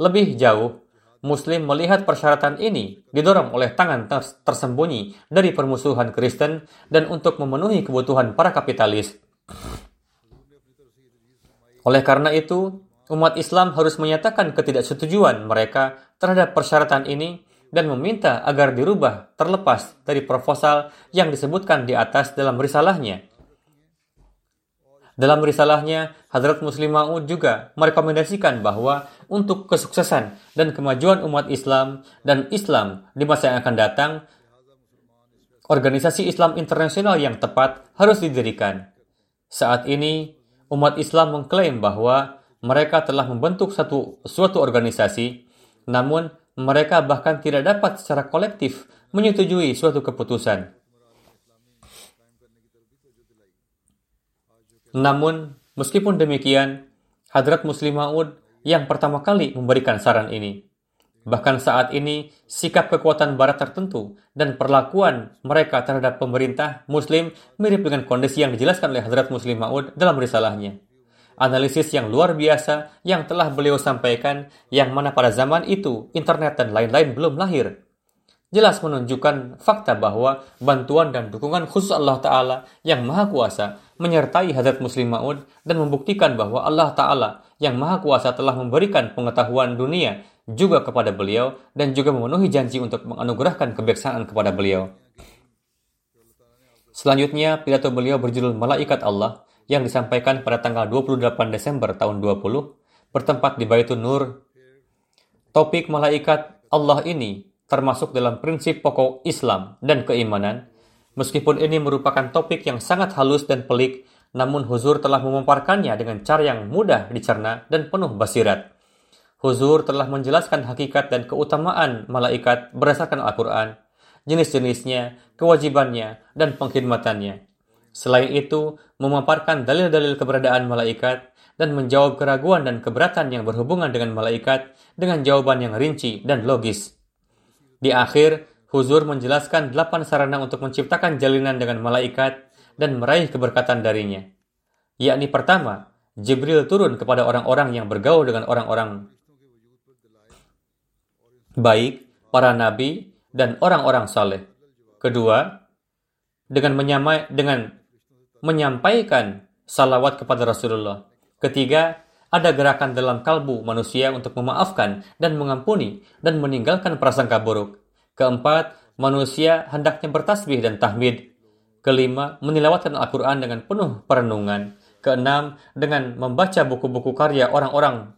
Lebih jauh, Muslim melihat persyaratan ini didorong oleh tangan tersembunyi dari permusuhan Kristen dan untuk memenuhi kebutuhan para kapitalis. Oleh karena itu, umat Islam harus menyatakan ketidaksetujuan mereka terhadap persyaratan ini dan meminta agar dirubah terlepas dari proposal yang disebutkan di atas dalam risalahnya dalam risalahnya, Hadrat Muslim Ma'ud juga merekomendasikan bahwa untuk kesuksesan dan kemajuan umat Islam dan Islam di masa yang akan datang, organisasi Islam internasional yang tepat harus didirikan. Saat ini, umat Islam mengklaim bahwa mereka telah membentuk satu suatu organisasi, namun mereka bahkan tidak dapat secara kolektif menyetujui suatu keputusan. Namun, meskipun demikian, Hadrat Muslim Ma'ud yang pertama kali memberikan saran ini. Bahkan saat ini, sikap kekuatan barat tertentu dan perlakuan mereka terhadap pemerintah muslim mirip dengan kondisi yang dijelaskan oleh Hadrat Muslim Ma'ud dalam risalahnya. Analisis yang luar biasa yang telah beliau sampaikan yang mana pada zaman itu internet dan lain-lain belum lahir jelas menunjukkan fakta bahwa bantuan dan dukungan khusus Allah Ta'ala yang Maha Kuasa menyertai Hazrat Muslim Ma'ud dan membuktikan bahwa Allah Ta'ala yang Maha Kuasa telah memberikan pengetahuan dunia juga kepada beliau dan juga memenuhi janji untuk menganugerahkan kebiasaan kepada beliau. Selanjutnya, pidato beliau berjudul Malaikat Allah yang disampaikan pada tanggal 28 Desember tahun 20 bertempat di Baitun Nur. Topik malaikat Allah ini termasuk dalam prinsip pokok Islam dan keimanan. Meskipun ini merupakan topik yang sangat halus dan pelik, namun Huzur telah memaparkannya dengan cara yang mudah dicerna dan penuh basirat. Huzur telah menjelaskan hakikat dan keutamaan malaikat berdasarkan Al-Quran, jenis-jenisnya, kewajibannya, dan pengkhidmatannya. Selain itu, memaparkan dalil-dalil keberadaan malaikat dan menjawab keraguan dan keberatan yang berhubungan dengan malaikat dengan jawaban yang rinci dan logis. Di akhir, Huzur menjelaskan delapan sarana untuk menciptakan jalinan dengan malaikat dan meraih keberkatan darinya. Yakni pertama, Jibril turun kepada orang-orang yang bergaul dengan orang-orang baik, para nabi, dan orang-orang saleh. Kedua, dengan menyamai dengan menyampaikan salawat kepada Rasulullah. Ketiga, ada gerakan dalam kalbu manusia untuk memaafkan dan mengampuni dan meninggalkan prasangka buruk. Keempat, manusia hendaknya bertasbih dan tahmid. Kelima, menilawatkan Al-Quran dengan penuh perenungan. Keenam, dengan membaca buku-buku karya orang-orang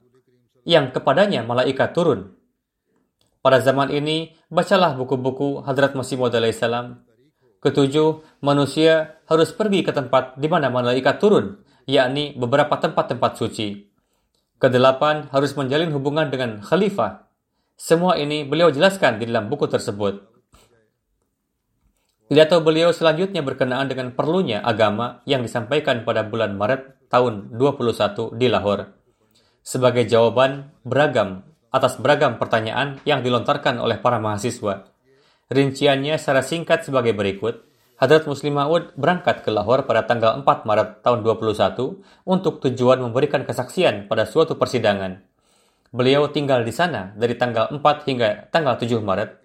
yang kepadanya malaikat turun. Pada zaman ini, bacalah buku-buku Hadrat Masih Maud salam Ketujuh, manusia harus pergi ke tempat di mana malaikat turun, yakni beberapa tempat-tempat suci. Kedelapan, harus menjalin hubungan dengan khalifah. Semua ini beliau jelaskan di dalam buku tersebut. Pidato beliau selanjutnya berkenaan dengan perlunya agama yang disampaikan pada bulan Maret tahun 21 di Lahore. Sebagai jawaban beragam atas beragam pertanyaan yang dilontarkan oleh para mahasiswa. Rinciannya secara singkat sebagai berikut. Hadrat Muslim Maud berangkat ke Lahore pada tanggal 4 Maret tahun 21 untuk tujuan memberikan kesaksian pada suatu persidangan. Beliau tinggal di sana dari tanggal 4 hingga tanggal 7 Maret.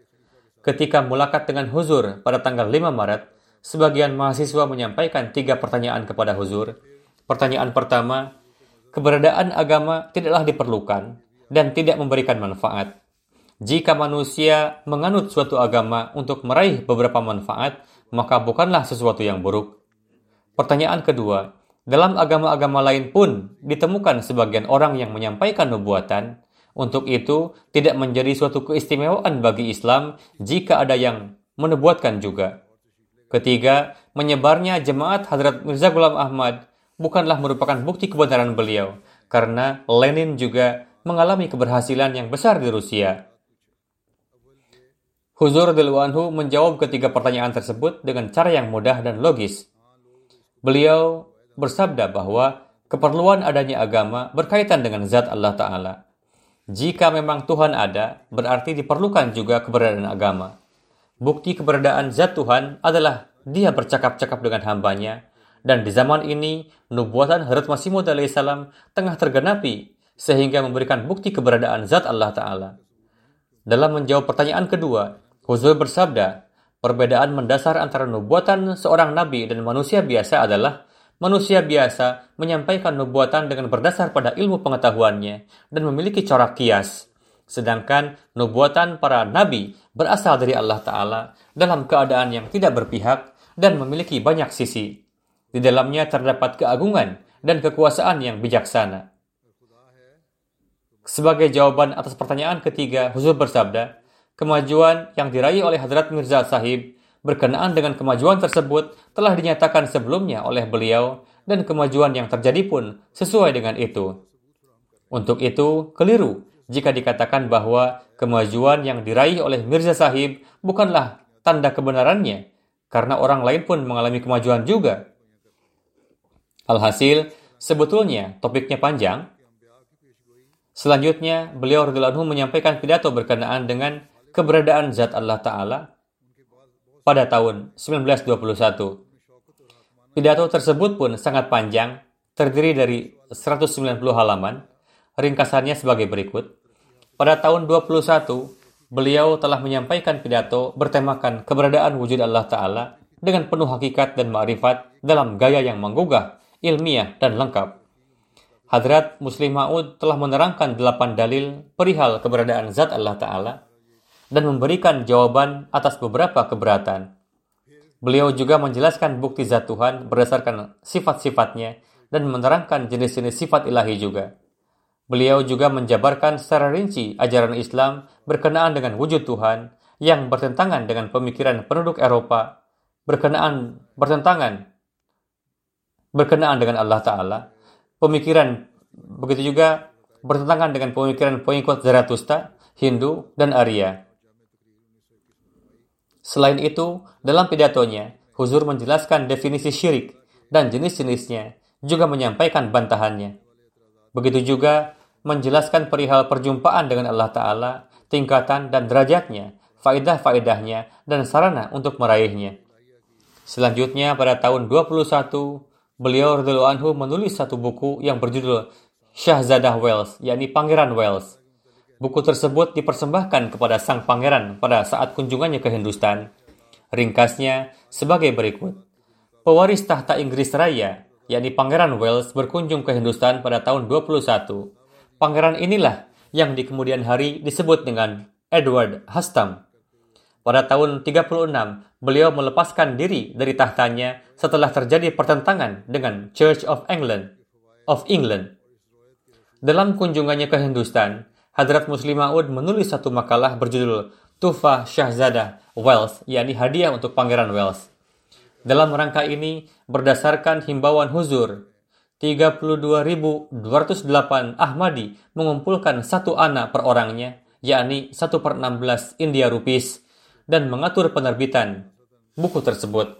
Ketika mulakat dengan Huzur pada tanggal 5 Maret, sebagian mahasiswa menyampaikan tiga pertanyaan kepada Huzur. Pertanyaan pertama, keberadaan agama tidaklah diperlukan dan tidak memberikan manfaat. Jika manusia menganut suatu agama untuk meraih beberapa manfaat, maka bukanlah sesuatu yang buruk. Pertanyaan kedua, dalam agama-agama lain pun ditemukan sebagian orang yang menyampaikan nubuatan. Untuk itu, tidak menjadi suatu keistimewaan bagi Islam jika ada yang menubuatkan juga. Ketiga, menyebarnya jemaat Hadrat Mirza Ghulam Ahmad bukanlah merupakan bukti kebenaran beliau, karena Lenin juga mengalami keberhasilan yang besar di Rusia. Huzur Anhu menjawab ketiga pertanyaan tersebut dengan cara yang mudah dan logis. Beliau bersabda bahwa keperluan adanya agama berkaitan dengan zat Allah Ta'ala. Jika memang Tuhan ada, berarti diperlukan juga keberadaan agama. Bukti keberadaan zat Tuhan adalah dia bercakap-cakap dengan hambanya, dan di zaman ini, nubuatan Harut Masih Maud salam tengah tergenapi, sehingga memberikan bukti keberadaan zat Allah Ta'ala. Dalam menjawab pertanyaan kedua, Huzur bersabda, perbedaan mendasar antara nubuatan seorang nabi dan manusia biasa adalah manusia biasa menyampaikan nubuatan dengan berdasar pada ilmu pengetahuannya dan memiliki corak kias. Sedangkan nubuatan para nabi berasal dari Allah Ta'ala dalam keadaan yang tidak berpihak dan memiliki banyak sisi. Di dalamnya terdapat keagungan dan kekuasaan yang bijaksana. Sebagai jawaban atas pertanyaan ketiga, Huzur bersabda, Kemajuan yang diraih oleh Hadrat Mirza Sahib berkenaan dengan kemajuan tersebut telah dinyatakan sebelumnya oleh beliau dan kemajuan yang terjadi pun sesuai dengan itu. Untuk itu, keliru jika dikatakan bahwa kemajuan yang diraih oleh Mirza Sahib bukanlah tanda kebenarannya, karena orang lain pun mengalami kemajuan juga. Alhasil, sebetulnya topiknya panjang. Selanjutnya, beliau radhiyallahu menyampaikan pidato berkenaan dengan keberadaan zat Allah Ta'ala pada tahun 1921. Pidato tersebut pun sangat panjang, terdiri dari 190 halaman, ringkasannya sebagai berikut. Pada tahun 21, beliau telah menyampaikan pidato bertemakan keberadaan wujud Allah Ta'ala dengan penuh hakikat dan ma'rifat dalam gaya yang menggugah, ilmiah, dan lengkap. Hadrat Muslim Ma'ud telah menerangkan delapan dalil perihal keberadaan zat Allah Ta'ala dan memberikan jawaban atas beberapa keberatan. Beliau juga menjelaskan bukti zat Tuhan berdasarkan sifat-sifatnya dan menerangkan jenis-jenis sifat ilahi juga. Beliau juga menjabarkan secara rinci ajaran Islam berkenaan dengan wujud Tuhan yang bertentangan dengan pemikiran penduduk Eropa, berkenaan bertentangan berkenaan dengan Allah Ta'ala, pemikiran begitu juga bertentangan dengan pemikiran pengikut Zarathustra, Hindu, dan Arya. Selain itu, dalam pidatonya, Huzur menjelaskan definisi syirik, dan jenis-jenisnya, juga menyampaikan bantahannya. Begitu juga menjelaskan perihal perjumpaan dengan Allah Ta'ala, tingkatan dan derajatnya, faedah-faedahnya, dan sarana untuk meraihnya. Selanjutnya, pada tahun 21, beliau Anhu menulis satu buku yang berjudul Syahzadah Wales, yakni Pangeran Wales. Buku tersebut dipersembahkan kepada sang pangeran pada saat kunjungannya ke Hindustan. Ringkasnya sebagai berikut. Pewaris tahta Inggris Raya, yakni Pangeran Wales berkunjung ke Hindustan pada tahun 21. Pangeran inilah yang di kemudian hari disebut dengan Edward Hastam. Pada tahun 36, beliau melepaskan diri dari tahtanya setelah terjadi pertentangan dengan Church of England of England. Dalam kunjungannya ke Hindustan, Hadrat Muslim Maud menulis satu makalah berjudul Tufa Syahzada Wales, yakni hadiah untuk Pangeran Wales. Dalam rangka ini, berdasarkan himbauan huzur, 32.208 Ahmadi mengumpulkan satu anak per orangnya, yakni 1 per 16 India Rupees, dan mengatur penerbitan buku tersebut.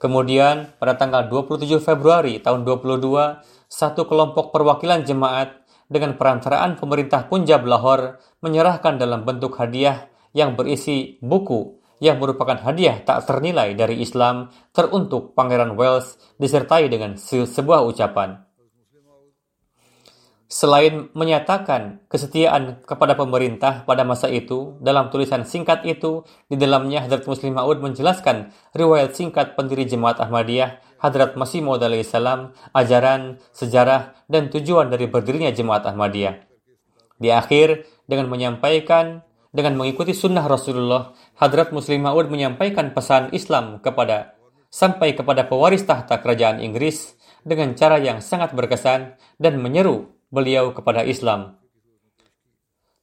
Kemudian, pada tanggal 27 Februari tahun 22, satu kelompok perwakilan jemaat dengan perantaraan pemerintah Punjab Lahore menyerahkan dalam bentuk hadiah yang berisi buku yang merupakan hadiah tak ternilai dari Islam teruntuk Pangeran Wales disertai dengan sebuah ucapan. Selain menyatakan kesetiaan kepada pemerintah pada masa itu, dalam tulisan singkat itu, di dalamnya Hadrat Muslim Ma'ud menjelaskan riwayat singkat pendiri Jemaat Ahmadiyah Hadrat Masih Maud salam, ajaran, sejarah, dan tujuan dari berdirinya Jemaat Ahmadiyah. Di akhir, dengan menyampaikan, dengan mengikuti sunnah Rasulullah, Hadrat Muslim Ma'ud menyampaikan pesan Islam kepada sampai kepada pewaris tahta kerajaan Inggris dengan cara yang sangat berkesan dan menyeru beliau kepada Islam.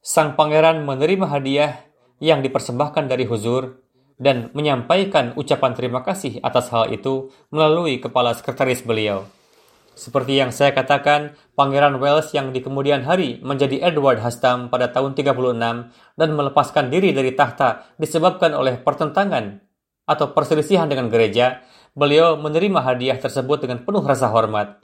Sang pangeran menerima hadiah yang dipersembahkan dari Huzur dan menyampaikan ucapan terima kasih atas hal itu melalui kepala sekretaris beliau. Seperti yang saya katakan, Pangeran Wales yang di kemudian hari menjadi Edward Hastam pada tahun 36 dan melepaskan diri dari tahta disebabkan oleh pertentangan atau perselisihan dengan gereja, beliau menerima hadiah tersebut dengan penuh rasa hormat.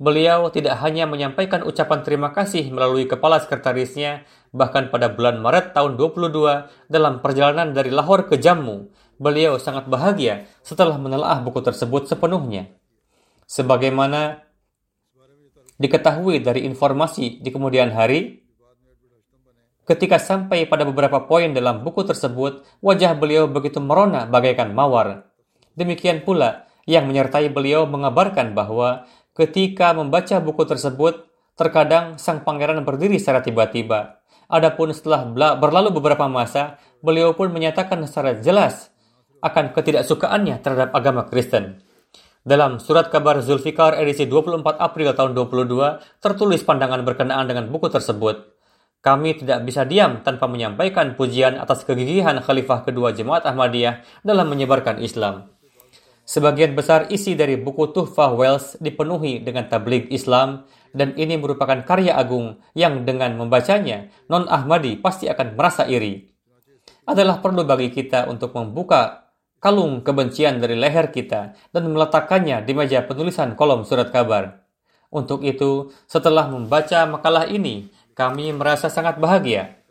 Beliau tidak hanya menyampaikan ucapan terima kasih melalui kepala sekretarisnya, bahkan pada bulan Maret tahun 22 dalam perjalanan dari Lahore ke Jammu, beliau sangat bahagia setelah menelaah buku tersebut sepenuhnya. Sebagaimana diketahui dari informasi di kemudian hari, ketika sampai pada beberapa poin dalam buku tersebut, wajah beliau begitu merona bagaikan mawar. Demikian pula yang menyertai beliau mengabarkan bahwa Ketika membaca buku tersebut, terkadang sang pangeran berdiri secara tiba-tiba. Adapun setelah berlalu beberapa masa, beliau pun menyatakan secara jelas akan ketidaksukaannya terhadap agama Kristen. Dalam surat kabar Zulfikar edisi 24 April tahun 22, tertulis pandangan berkenaan dengan buku tersebut. Kami tidak bisa diam tanpa menyampaikan pujian atas kegigihan Khalifah kedua Jemaat Ahmadiyah dalam menyebarkan Islam. Sebagian besar isi dari buku Tuhfah Wells dipenuhi dengan tabligh Islam dan ini merupakan karya agung yang dengan membacanya non-Ahmadi pasti akan merasa iri. Adalah perlu bagi kita untuk membuka kalung kebencian dari leher kita dan meletakkannya di meja penulisan kolom surat kabar. Untuk itu, setelah membaca makalah ini, kami merasa sangat bahagia.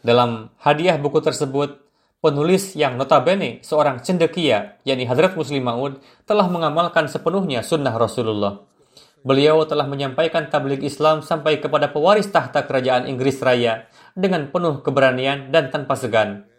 Dalam hadiah buku tersebut, Penulis yang notabene seorang cendekia, yakni Hadrat Muslim Maud, telah mengamalkan sepenuhnya sunnah Rasulullah. Beliau telah menyampaikan tabligh Islam sampai kepada pewaris tahta kerajaan Inggris Raya dengan penuh keberanian dan tanpa segan.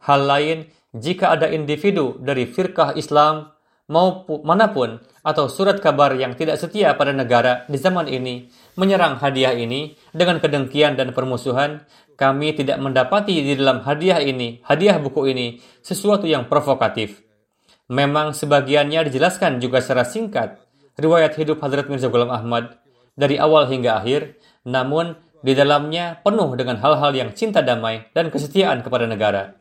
Hal lain, jika ada individu dari firkah Islam maupun mana pun atau surat kabar yang tidak setia pada negara di zaman ini menyerang hadiah ini dengan kedengkian dan permusuhan, kami tidak mendapati di dalam hadiah ini, hadiah buku ini, sesuatu yang provokatif. Memang sebagiannya dijelaskan juga secara singkat, riwayat hidup Hadrat Mirza Ghulam Ahmad dari awal hingga akhir, namun di dalamnya penuh dengan hal-hal yang cinta damai dan kesetiaan kepada negara.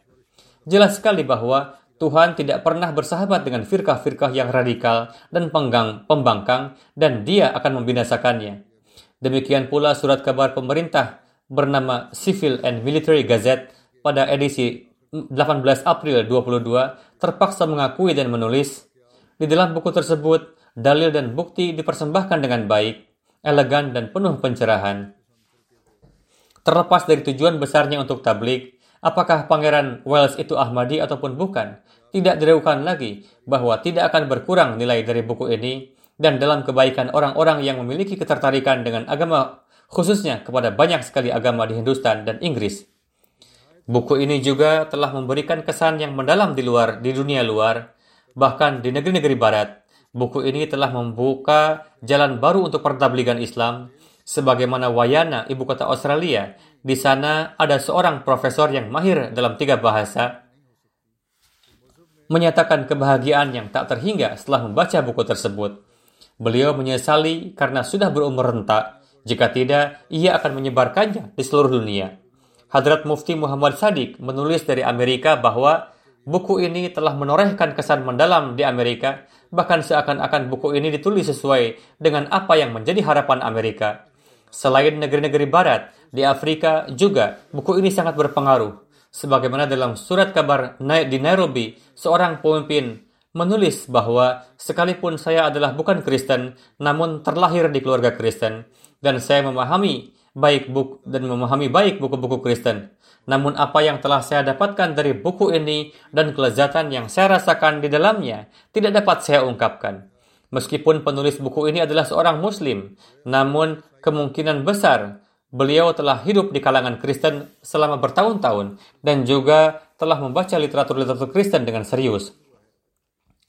Jelas sekali bahwa Tuhan tidak pernah bersahabat dengan firkah-firkah yang radikal dan penggang, pembangkang dan dia akan membinasakannya. Demikian pula surat kabar pemerintah bernama Civil and Military Gazette pada edisi 18 April 22 terpaksa mengakui dan menulis di dalam buku tersebut dalil dan bukti dipersembahkan dengan baik, elegan dan penuh pencerahan. Terlepas dari tujuan besarnya untuk tablik, apakah Pangeran Wells itu Ahmadi ataupun bukan, tidak diragukan lagi bahwa tidak akan berkurang nilai dari buku ini dan dalam kebaikan orang-orang yang memiliki ketertarikan dengan agama khususnya kepada banyak sekali agama di Hindustan dan Inggris. Buku ini juga telah memberikan kesan yang mendalam di luar di dunia luar, bahkan di negeri-negeri barat. Buku ini telah membuka jalan baru untuk pertabligan Islam, sebagaimana Wayana, ibu kota Australia. Di sana ada seorang profesor yang mahir dalam tiga bahasa, menyatakan kebahagiaan yang tak terhingga setelah membaca buku tersebut. Beliau menyesali karena sudah berumur renta, jika tidak, ia akan menyebarkannya di seluruh dunia. Hadrat Mufti Muhammad Sadiq menulis dari Amerika bahwa buku ini telah menorehkan kesan mendalam di Amerika, bahkan seakan-akan buku ini ditulis sesuai dengan apa yang menjadi harapan Amerika. Selain negeri-negeri barat, di Afrika juga buku ini sangat berpengaruh. Sebagaimana dalam surat kabar di Nairobi, seorang pemimpin menulis bahwa sekalipun saya adalah bukan Kristen, namun terlahir di keluarga Kristen, dan saya memahami baik buku dan memahami baik buku-buku Kristen. Namun apa yang telah saya dapatkan dari buku ini dan kelezatan yang saya rasakan di dalamnya tidak dapat saya ungkapkan. Meskipun penulis buku ini adalah seorang muslim, namun kemungkinan besar beliau telah hidup di kalangan Kristen selama bertahun-tahun dan juga telah membaca literatur-literatur Kristen dengan serius.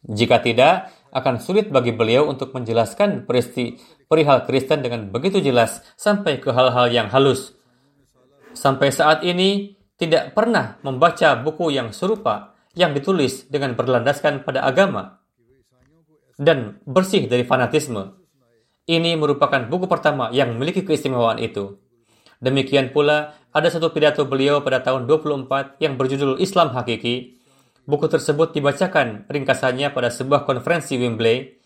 Jika tidak, akan sulit bagi beliau untuk menjelaskan peristi perihal Kristen dengan begitu jelas sampai ke hal-hal yang halus. Sampai saat ini tidak pernah membaca buku yang serupa yang ditulis dengan berlandaskan pada agama dan bersih dari fanatisme. Ini merupakan buku pertama yang memiliki keistimewaan itu. Demikian pula ada satu pidato beliau pada tahun 24 yang berjudul Islam Hakiki. Buku tersebut dibacakan ringkasannya pada sebuah konferensi Wembley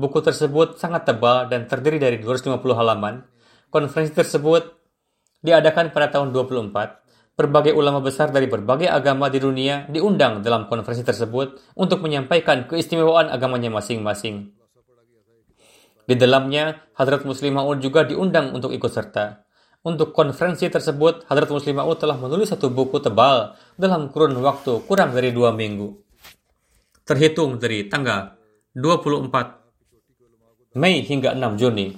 Buku tersebut sangat tebal dan terdiri dari 250 halaman. Konferensi tersebut diadakan pada tahun 24. Berbagai ulama besar dari berbagai agama di dunia diundang dalam konferensi tersebut untuk menyampaikan keistimewaan agamanya masing-masing. Di dalamnya, Hadrat Muslim Ma'ud juga diundang untuk ikut serta. Untuk konferensi tersebut, Hadrat Muslim Ma'ud telah menulis satu buku tebal dalam kurun waktu kurang dari dua minggu. Terhitung dari tanggal 24 Mei hingga 6 Juni.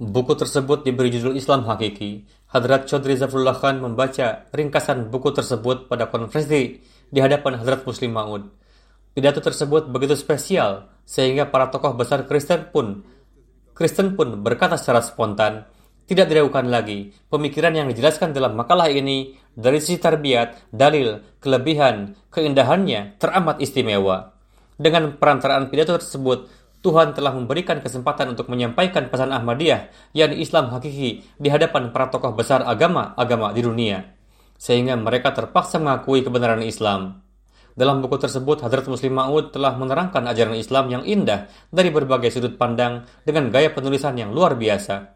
Buku tersebut diberi judul Islam Hakiki. Hadrat Chaudhry Zafrullah Khan membaca ringkasan buku tersebut pada konferensi di hadapan Hadrat Muslim Maud. Pidato tersebut begitu spesial sehingga para tokoh besar Kristen pun Kristen pun berkata secara spontan, tidak diragukan lagi, pemikiran yang dijelaskan dalam makalah ini dari sisi tarbiyat, dalil, kelebihan, keindahannya teramat istimewa. Dengan perantaraan pidato tersebut, Tuhan telah memberikan kesempatan untuk menyampaikan pesan Ahmadiyah, yakni Islam hakiki, di hadapan para tokoh besar agama-agama di dunia, sehingga mereka terpaksa mengakui kebenaran Islam. Dalam buku tersebut, Hadrat Muslim Ma'ud telah menerangkan ajaran Islam yang indah dari berbagai sudut pandang dengan gaya penulisan yang luar biasa.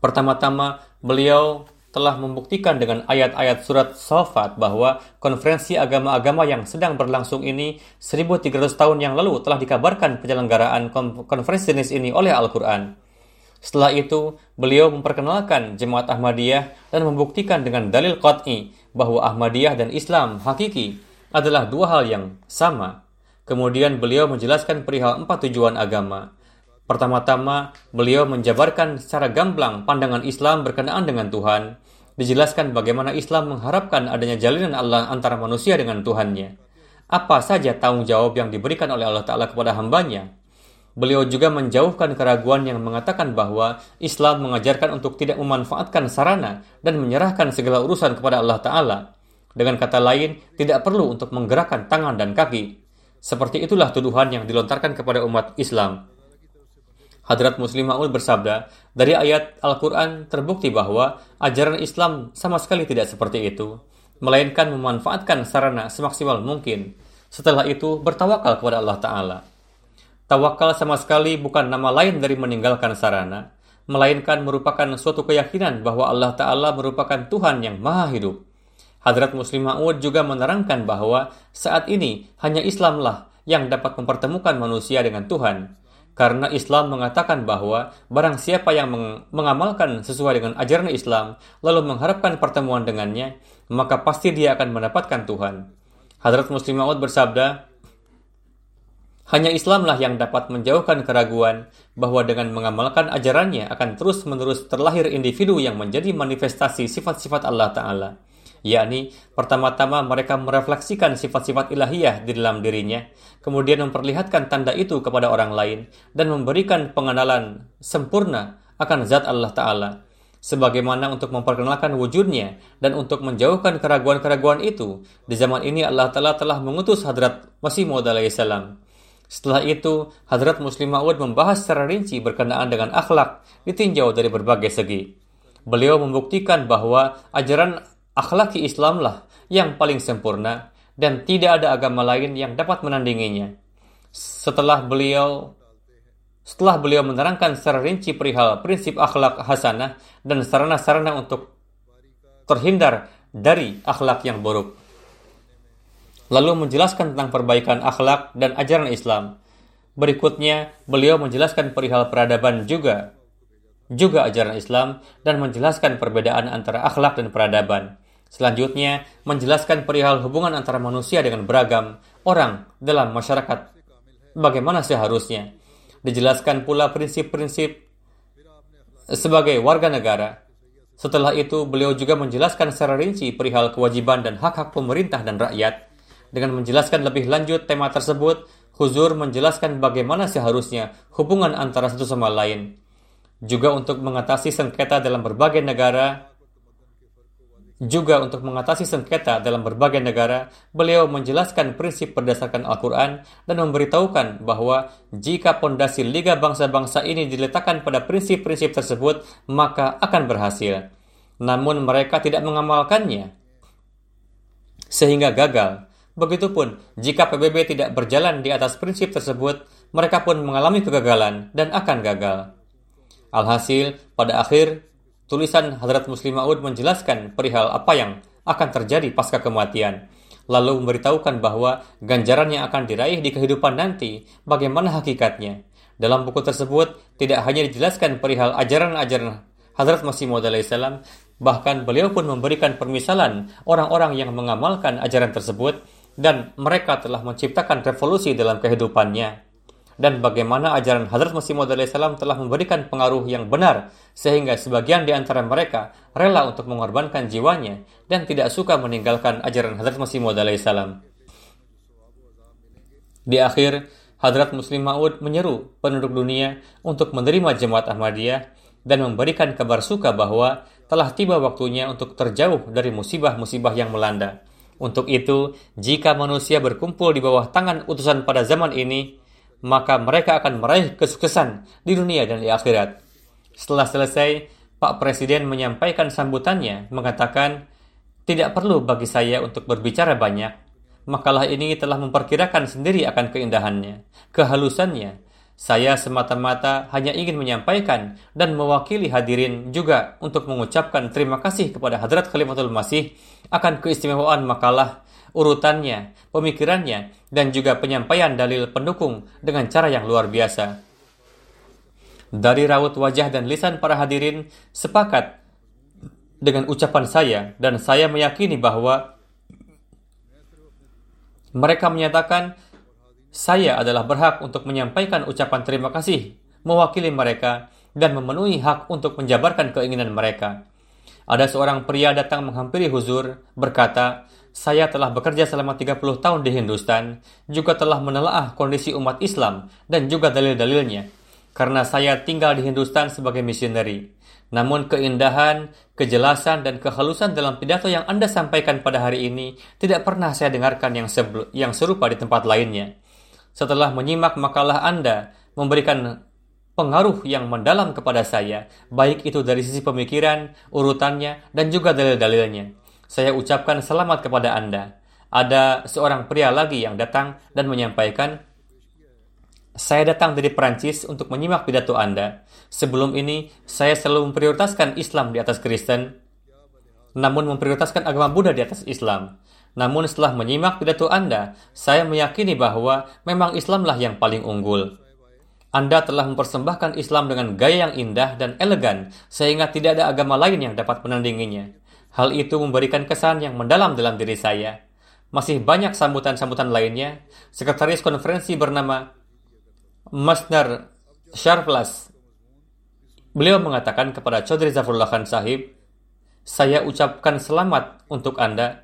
Pertama-tama, beliau telah membuktikan dengan ayat-ayat surat Safat bahwa konferensi agama-agama yang sedang berlangsung ini 1300 tahun yang lalu telah dikabarkan penyelenggaraan konferensi jenis ini oleh Al-Quran. Setelah itu, beliau memperkenalkan jemaat Ahmadiyah dan membuktikan dengan dalil qat'i bahwa Ahmadiyah dan Islam hakiki adalah dua hal yang sama. Kemudian beliau menjelaskan perihal empat tujuan agama, Pertama-tama, beliau menjabarkan secara gamblang pandangan Islam berkenaan dengan Tuhan. Dijelaskan bagaimana Islam mengharapkan adanya jalinan Allah antara manusia dengan Tuhannya. Apa saja tanggung jawab yang diberikan oleh Allah Ta'ala kepada hambanya. Beliau juga menjauhkan keraguan yang mengatakan bahwa Islam mengajarkan untuk tidak memanfaatkan sarana dan menyerahkan segala urusan kepada Allah Ta'ala. Dengan kata lain, tidak perlu untuk menggerakkan tangan dan kaki. Seperti itulah tuduhan yang dilontarkan kepada umat Islam. Hadrat Muslim Ma'ud bersabda, dari ayat Al-Quran terbukti bahwa ajaran Islam sama sekali tidak seperti itu, melainkan memanfaatkan sarana semaksimal mungkin. Setelah itu, bertawakal kepada Allah Ta'ala. Tawakal sama sekali bukan nama lain dari meninggalkan sarana, melainkan merupakan suatu keyakinan bahwa Allah Ta'ala merupakan Tuhan yang maha hidup. Hadrat Muslim Ma'ud juga menerangkan bahwa saat ini hanya Islamlah yang dapat mempertemukan manusia dengan Tuhan. Karena Islam mengatakan bahwa barang siapa yang meng mengamalkan sesuai dengan ajaran Islam lalu mengharapkan pertemuan dengannya, maka pasti dia akan mendapatkan Tuhan. Hadrat Muslim Ma'ud bersabda, hanya Islamlah yang dapat menjauhkan keraguan bahwa dengan mengamalkan ajarannya akan terus-menerus terlahir individu yang menjadi manifestasi sifat-sifat Allah Ta'ala yakni pertama-tama mereka merefleksikan sifat-sifat ilahiyah di dalam dirinya, kemudian memperlihatkan tanda itu kepada orang lain, dan memberikan pengenalan sempurna akan zat Allah Ta'ala, sebagaimana untuk memperkenalkan wujudnya dan untuk menjauhkan keraguan-keraguan itu. Di zaman ini Allah Ta'ala telah mengutus Hadrat Masih Maud salam. Setelah itu, Hadrat Muslim Ma'ud membahas secara rinci berkenaan dengan akhlak ditinjau dari berbagai segi. Beliau membuktikan bahwa ajaran akhlaki Islamlah yang paling sempurna dan tidak ada agama lain yang dapat menandinginya. Setelah beliau setelah beliau menerangkan secara rinci perihal prinsip akhlak hasanah dan sarana-sarana untuk terhindar dari akhlak yang buruk. Lalu menjelaskan tentang perbaikan akhlak dan ajaran Islam. Berikutnya, beliau menjelaskan perihal peradaban juga juga ajaran Islam dan menjelaskan perbedaan antara akhlak dan peradaban. Selanjutnya, menjelaskan perihal hubungan antara manusia dengan beragam orang dalam masyarakat. Bagaimana seharusnya? Dijelaskan pula prinsip-prinsip sebagai warga negara. Setelah itu, beliau juga menjelaskan secara rinci perihal kewajiban dan hak-hak pemerintah dan rakyat. Dengan menjelaskan lebih lanjut tema tersebut, Huzur menjelaskan bagaimana seharusnya hubungan antara satu sama lain. Juga untuk mengatasi sengketa dalam berbagai negara, juga untuk mengatasi sengketa dalam berbagai negara, beliau menjelaskan prinsip berdasarkan Al-Quran dan memberitahukan bahwa jika pondasi Liga Bangsa-Bangsa ini diletakkan pada prinsip-prinsip tersebut, maka akan berhasil. Namun mereka tidak mengamalkannya, sehingga gagal. Begitupun, jika PBB tidak berjalan di atas prinsip tersebut, mereka pun mengalami kegagalan dan akan gagal. Alhasil, pada akhir Tulisan Hadrat Muslim Ma'ud menjelaskan perihal apa yang akan terjadi pasca kematian, lalu memberitahukan bahwa ganjaran yang akan diraih di kehidupan nanti, bagaimana hakikatnya. Dalam buku tersebut, tidak hanya dijelaskan perihal ajaran-ajaran Hadrat Masih Maud salam, bahkan beliau pun memberikan permisalan orang-orang yang mengamalkan ajaran tersebut dan mereka telah menciptakan revolusi dalam kehidupannya dan bagaimana ajaran Hadrat Masih Maud salam telah memberikan pengaruh yang benar sehingga sebagian di antara mereka rela untuk mengorbankan jiwanya dan tidak suka meninggalkan ajaran Hadrat Masih Maud salam. Di akhir, Hadrat Muslim Ma'ud menyeru penduduk dunia untuk menerima jemaat Ahmadiyah dan memberikan kabar suka bahwa telah tiba waktunya untuk terjauh dari musibah-musibah yang melanda. Untuk itu, jika manusia berkumpul di bawah tangan utusan pada zaman ini, maka mereka akan meraih kesuksesan di dunia dan di akhirat. Setelah selesai, Pak Presiden menyampaikan sambutannya, mengatakan, tidak perlu bagi saya untuk berbicara banyak. Makalah ini telah memperkirakan sendiri akan keindahannya, kehalusannya. Saya semata-mata hanya ingin menyampaikan dan mewakili hadirin juga untuk mengucapkan terima kasih kepada Hadrat Khalifatul Masih akan keistimewaan makalah urutannya, pemikirannya, dan juga penyampaian dalil pendukung dengan cara yang luar biasa. Dari raut wajah dan lisan para hadirin sepakat dengan ucapan saya dan saya meyakini bahwa mereka menyatakan saya adalah berhak untuk menyampaikan ucapan terima kasih mewakili mereka dan memenuhi hak untuk menjabarkan keinginan mereka. Ada seorang pria datang menghampiri Huzur, berkata, saya telah bekerja selama 30 tahun di Hindustan, juga telah menelaah kondisi umat Islam dan juga dalil-dalilnya, karena saya tinggal di Hindustan sebagai misioneri. Namun keindahan, kejelasan, dan kehalusan dalam pidato yang Anda sampaikan pada hari ini tidak pernah saya dengarkan yang, yang serupa di tempat lainnya. Setelah menyimak makalah Anda memberikan pengaruh yang mendalam kepada saya, baik itu dari sisi pemikiran, urutannya, dan juga dalil-dalilnya saya ucapkan selamat kepada Anda. Ada seorang pria lagi yang datang dan menyampaikan, saya datang dari Perancis untuk menyimak pidato Anda. Sebelum ini, saya selalu memprioritaskan Islam di atas Kristen. namun memprioritaskan agama Buddha di atas Islam. Namun setelah menyimak pidato Anda, saya meyakini bahwa memang Islamlah yang paling unggul. Anda telah mempersembahkan Islam dengan gaya yang indah dan elegan, sehingga tidak ada agama lain yang dapat menandinginya. Hal itu memberikan kesan yang mendalam dalam diri saya. Masih banyak sambutan-sambutan lainnya. Sekretaris konferensi bernama Masnar Sharplas. Beliau mengatakan kepada Chaudhry Zafrullah Khan Sahib, saya ucapkan selamat untuk Anda.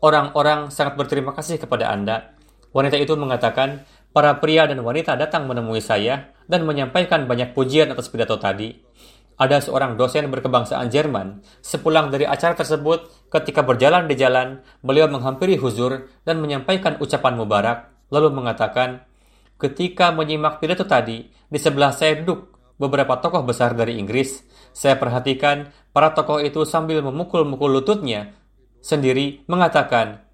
Orang-orang sangat berterima kasih kepada Anda. Wanita itu mengatakan, para pria dan wanita datang menemui saya dan menyampaikan banyak pujian atas pidato tadi. Ada seorang dosen berkebangsaan Jerman. Sepulang dari acara tersebut, ketika berjalan di jalan, beliau menghampiri Huzur dan menyampaikan ucapan mubarak, lalu mengatakan, ketika menyimak pidato tadi, di sebelah saya duduk beberapa tokoh besar dari Inggris. Saya perhatikan para tokoh itu sambil memukul-mukul lututnya sendiri mengatakan,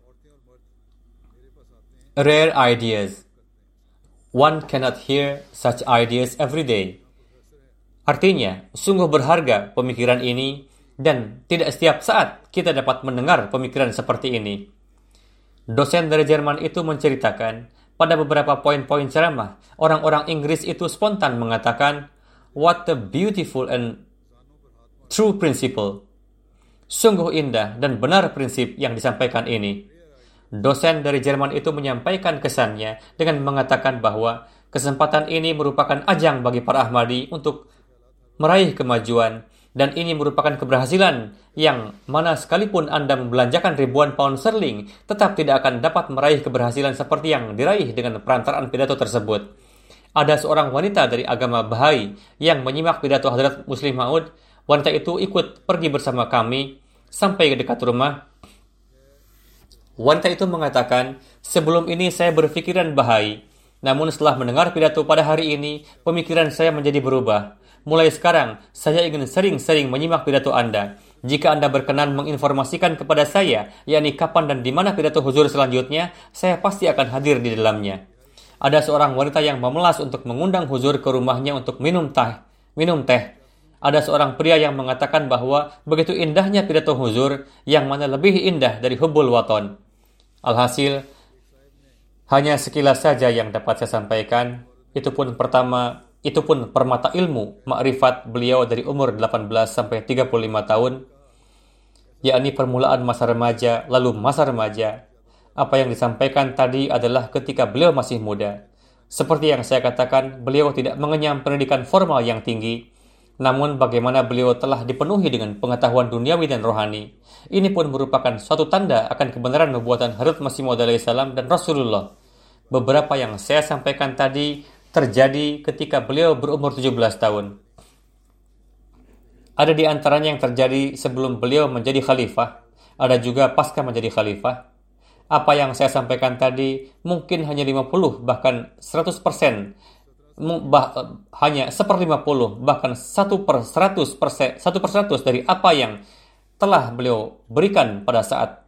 Rare ideas. One cannot hear such ideas every day. Artinya, sungguh berharga pemikiran ini dan tidak setiap saat kita dapat mendengar pemikiran seperti ini. Dosen dari Jerman itu menceritakan, pada beberapa poin-poin ceramah, orang-orang Inggris itu spontan mengatakan, What a beautiful and true principle. Sungguh indah dan benar prinsip yang disampaikan ini. Dosen dari Jerman itu menyampaikan kesannya dengan mengatakan bahwa kesempatan ini merupakan ajang bagi para Ahmadi untuk meraih kemajuan, dan ini merupakan keberhasilan yang mana sekalipun Anda membelanjakan ribuan pound sterling, tetap tidak akan dapat meraih keberhasilan seperti yang diraih dengan perantaraan pidato tersebut. Ada seorang wanita dari agama Bahai yang menyimak pidato Hadrat Muslim Maud. Wanita itu ikut pergi bersama kami sampai ke dekat rumah. Wanita itu mengatakan, sebelum ini saya berpikiran Bahai, namun setelah mendengar pidato pada hari ini, pemikiran saya menjadi berubah. Mulai sekarang, saya ingin sering-sering menyimak pidato Anda. Jika Anda berkenan menginformasikan kepada saya, yakni kapan dan di mana pidato huzur selanjutnya, saya pasti akan hadir di dalamnya. Ada seorang wanita yang memelas untuk mengundang huzur ke rumahnya untuk minum teh. Minum teh. Ada seorang pria yang mengatakan bahwa begitu indahnya pidato huzur yang mana lebih indah dari hubul waton. Alhasil, hanya sekilas saja yang dapat saya sampaikan. Itu pun pertama itu pun permata ilmu, makrifat beliau dari umur 18 sampai 35 tahun, yakni permulaan masa remaja, lalu masa remaja. Apa yang disampaikan tadi adalah ketika beliau masih muda. Seperti yang saya katakan, beliau tidak mengenyam pendidikan formal yang tinggi, namun bagaimana beliau telah dipenuhi dengan pengetahuan duniawi dan rohani. Ini pun merupakan suatu tanda akan kebenaran nubuatan Harut Masih Maud salam dan Rasulullah. Beberapa yang saya sampaikan tadi terjadi ketika beliau berumur 17 tahun. Ada di antaranya yang terjadi sebelum beliau menjadi khalifah, ada juga pasca menjadi khalifah. Apa yang saya sampaikan tadi mungkin hanya 50 bahkan 100 persen bah, hanya seperlima puluh bahkan satu per seratus persen satu per seratus dari apa yang telah beliau berikan pada saat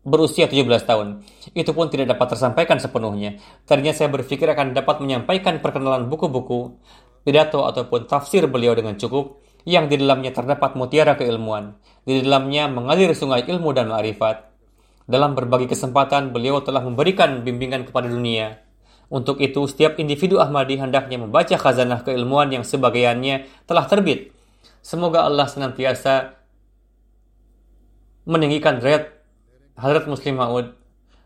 berusia 17 tahun. Itu pun tidak dapat tersampaikan sepenuhnya. Tadinya saya berpikir akan dapat menyampaikan perkenalan buku-buku, pidato ataupun tafsir beliau dengan cukup, yang di dalamnya terdapat mutiara keilmuan. Di dalamnya mengalir sungai ilmu dan ma'rifat. Dalam berbagai kesempatan, beliau telah memberikan bimbingan kepada dunia. Untuk itu, setiap individu Ahmadi hendaknya membaca khazanah keilmuan yang sebagiannya telah terbit. Semoga Allah senantiasa meninggikan derajat Hadrat Muslim Maud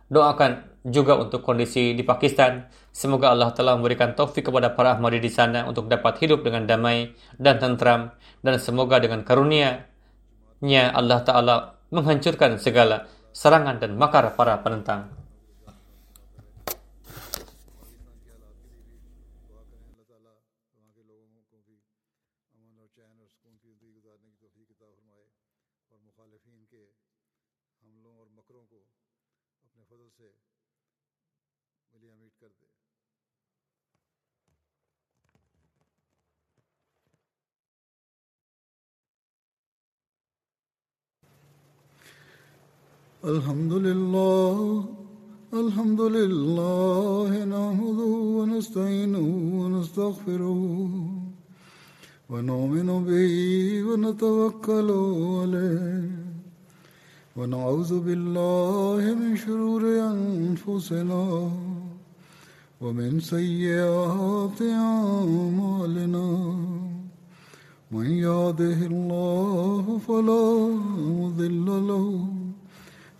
doakan juga untuk kondisi di Pakistan. Semoga Allah telah memberikan taufik kepada para Ahmadi di sana untuk dapat hidup dengan damai dan tentram dan semoga dengan karunia-Nya Allah Ta'ala menghancurkan segala serangan dan makar para penentang. الحمد لله الحمد لله نحمده ونستعينه ونستغفره ونؤمن به ونتوكل عليه ونعوذ بالله من شرور أنفسنا ومن سيئات أعمالنا. من يهده الله فلا مضل له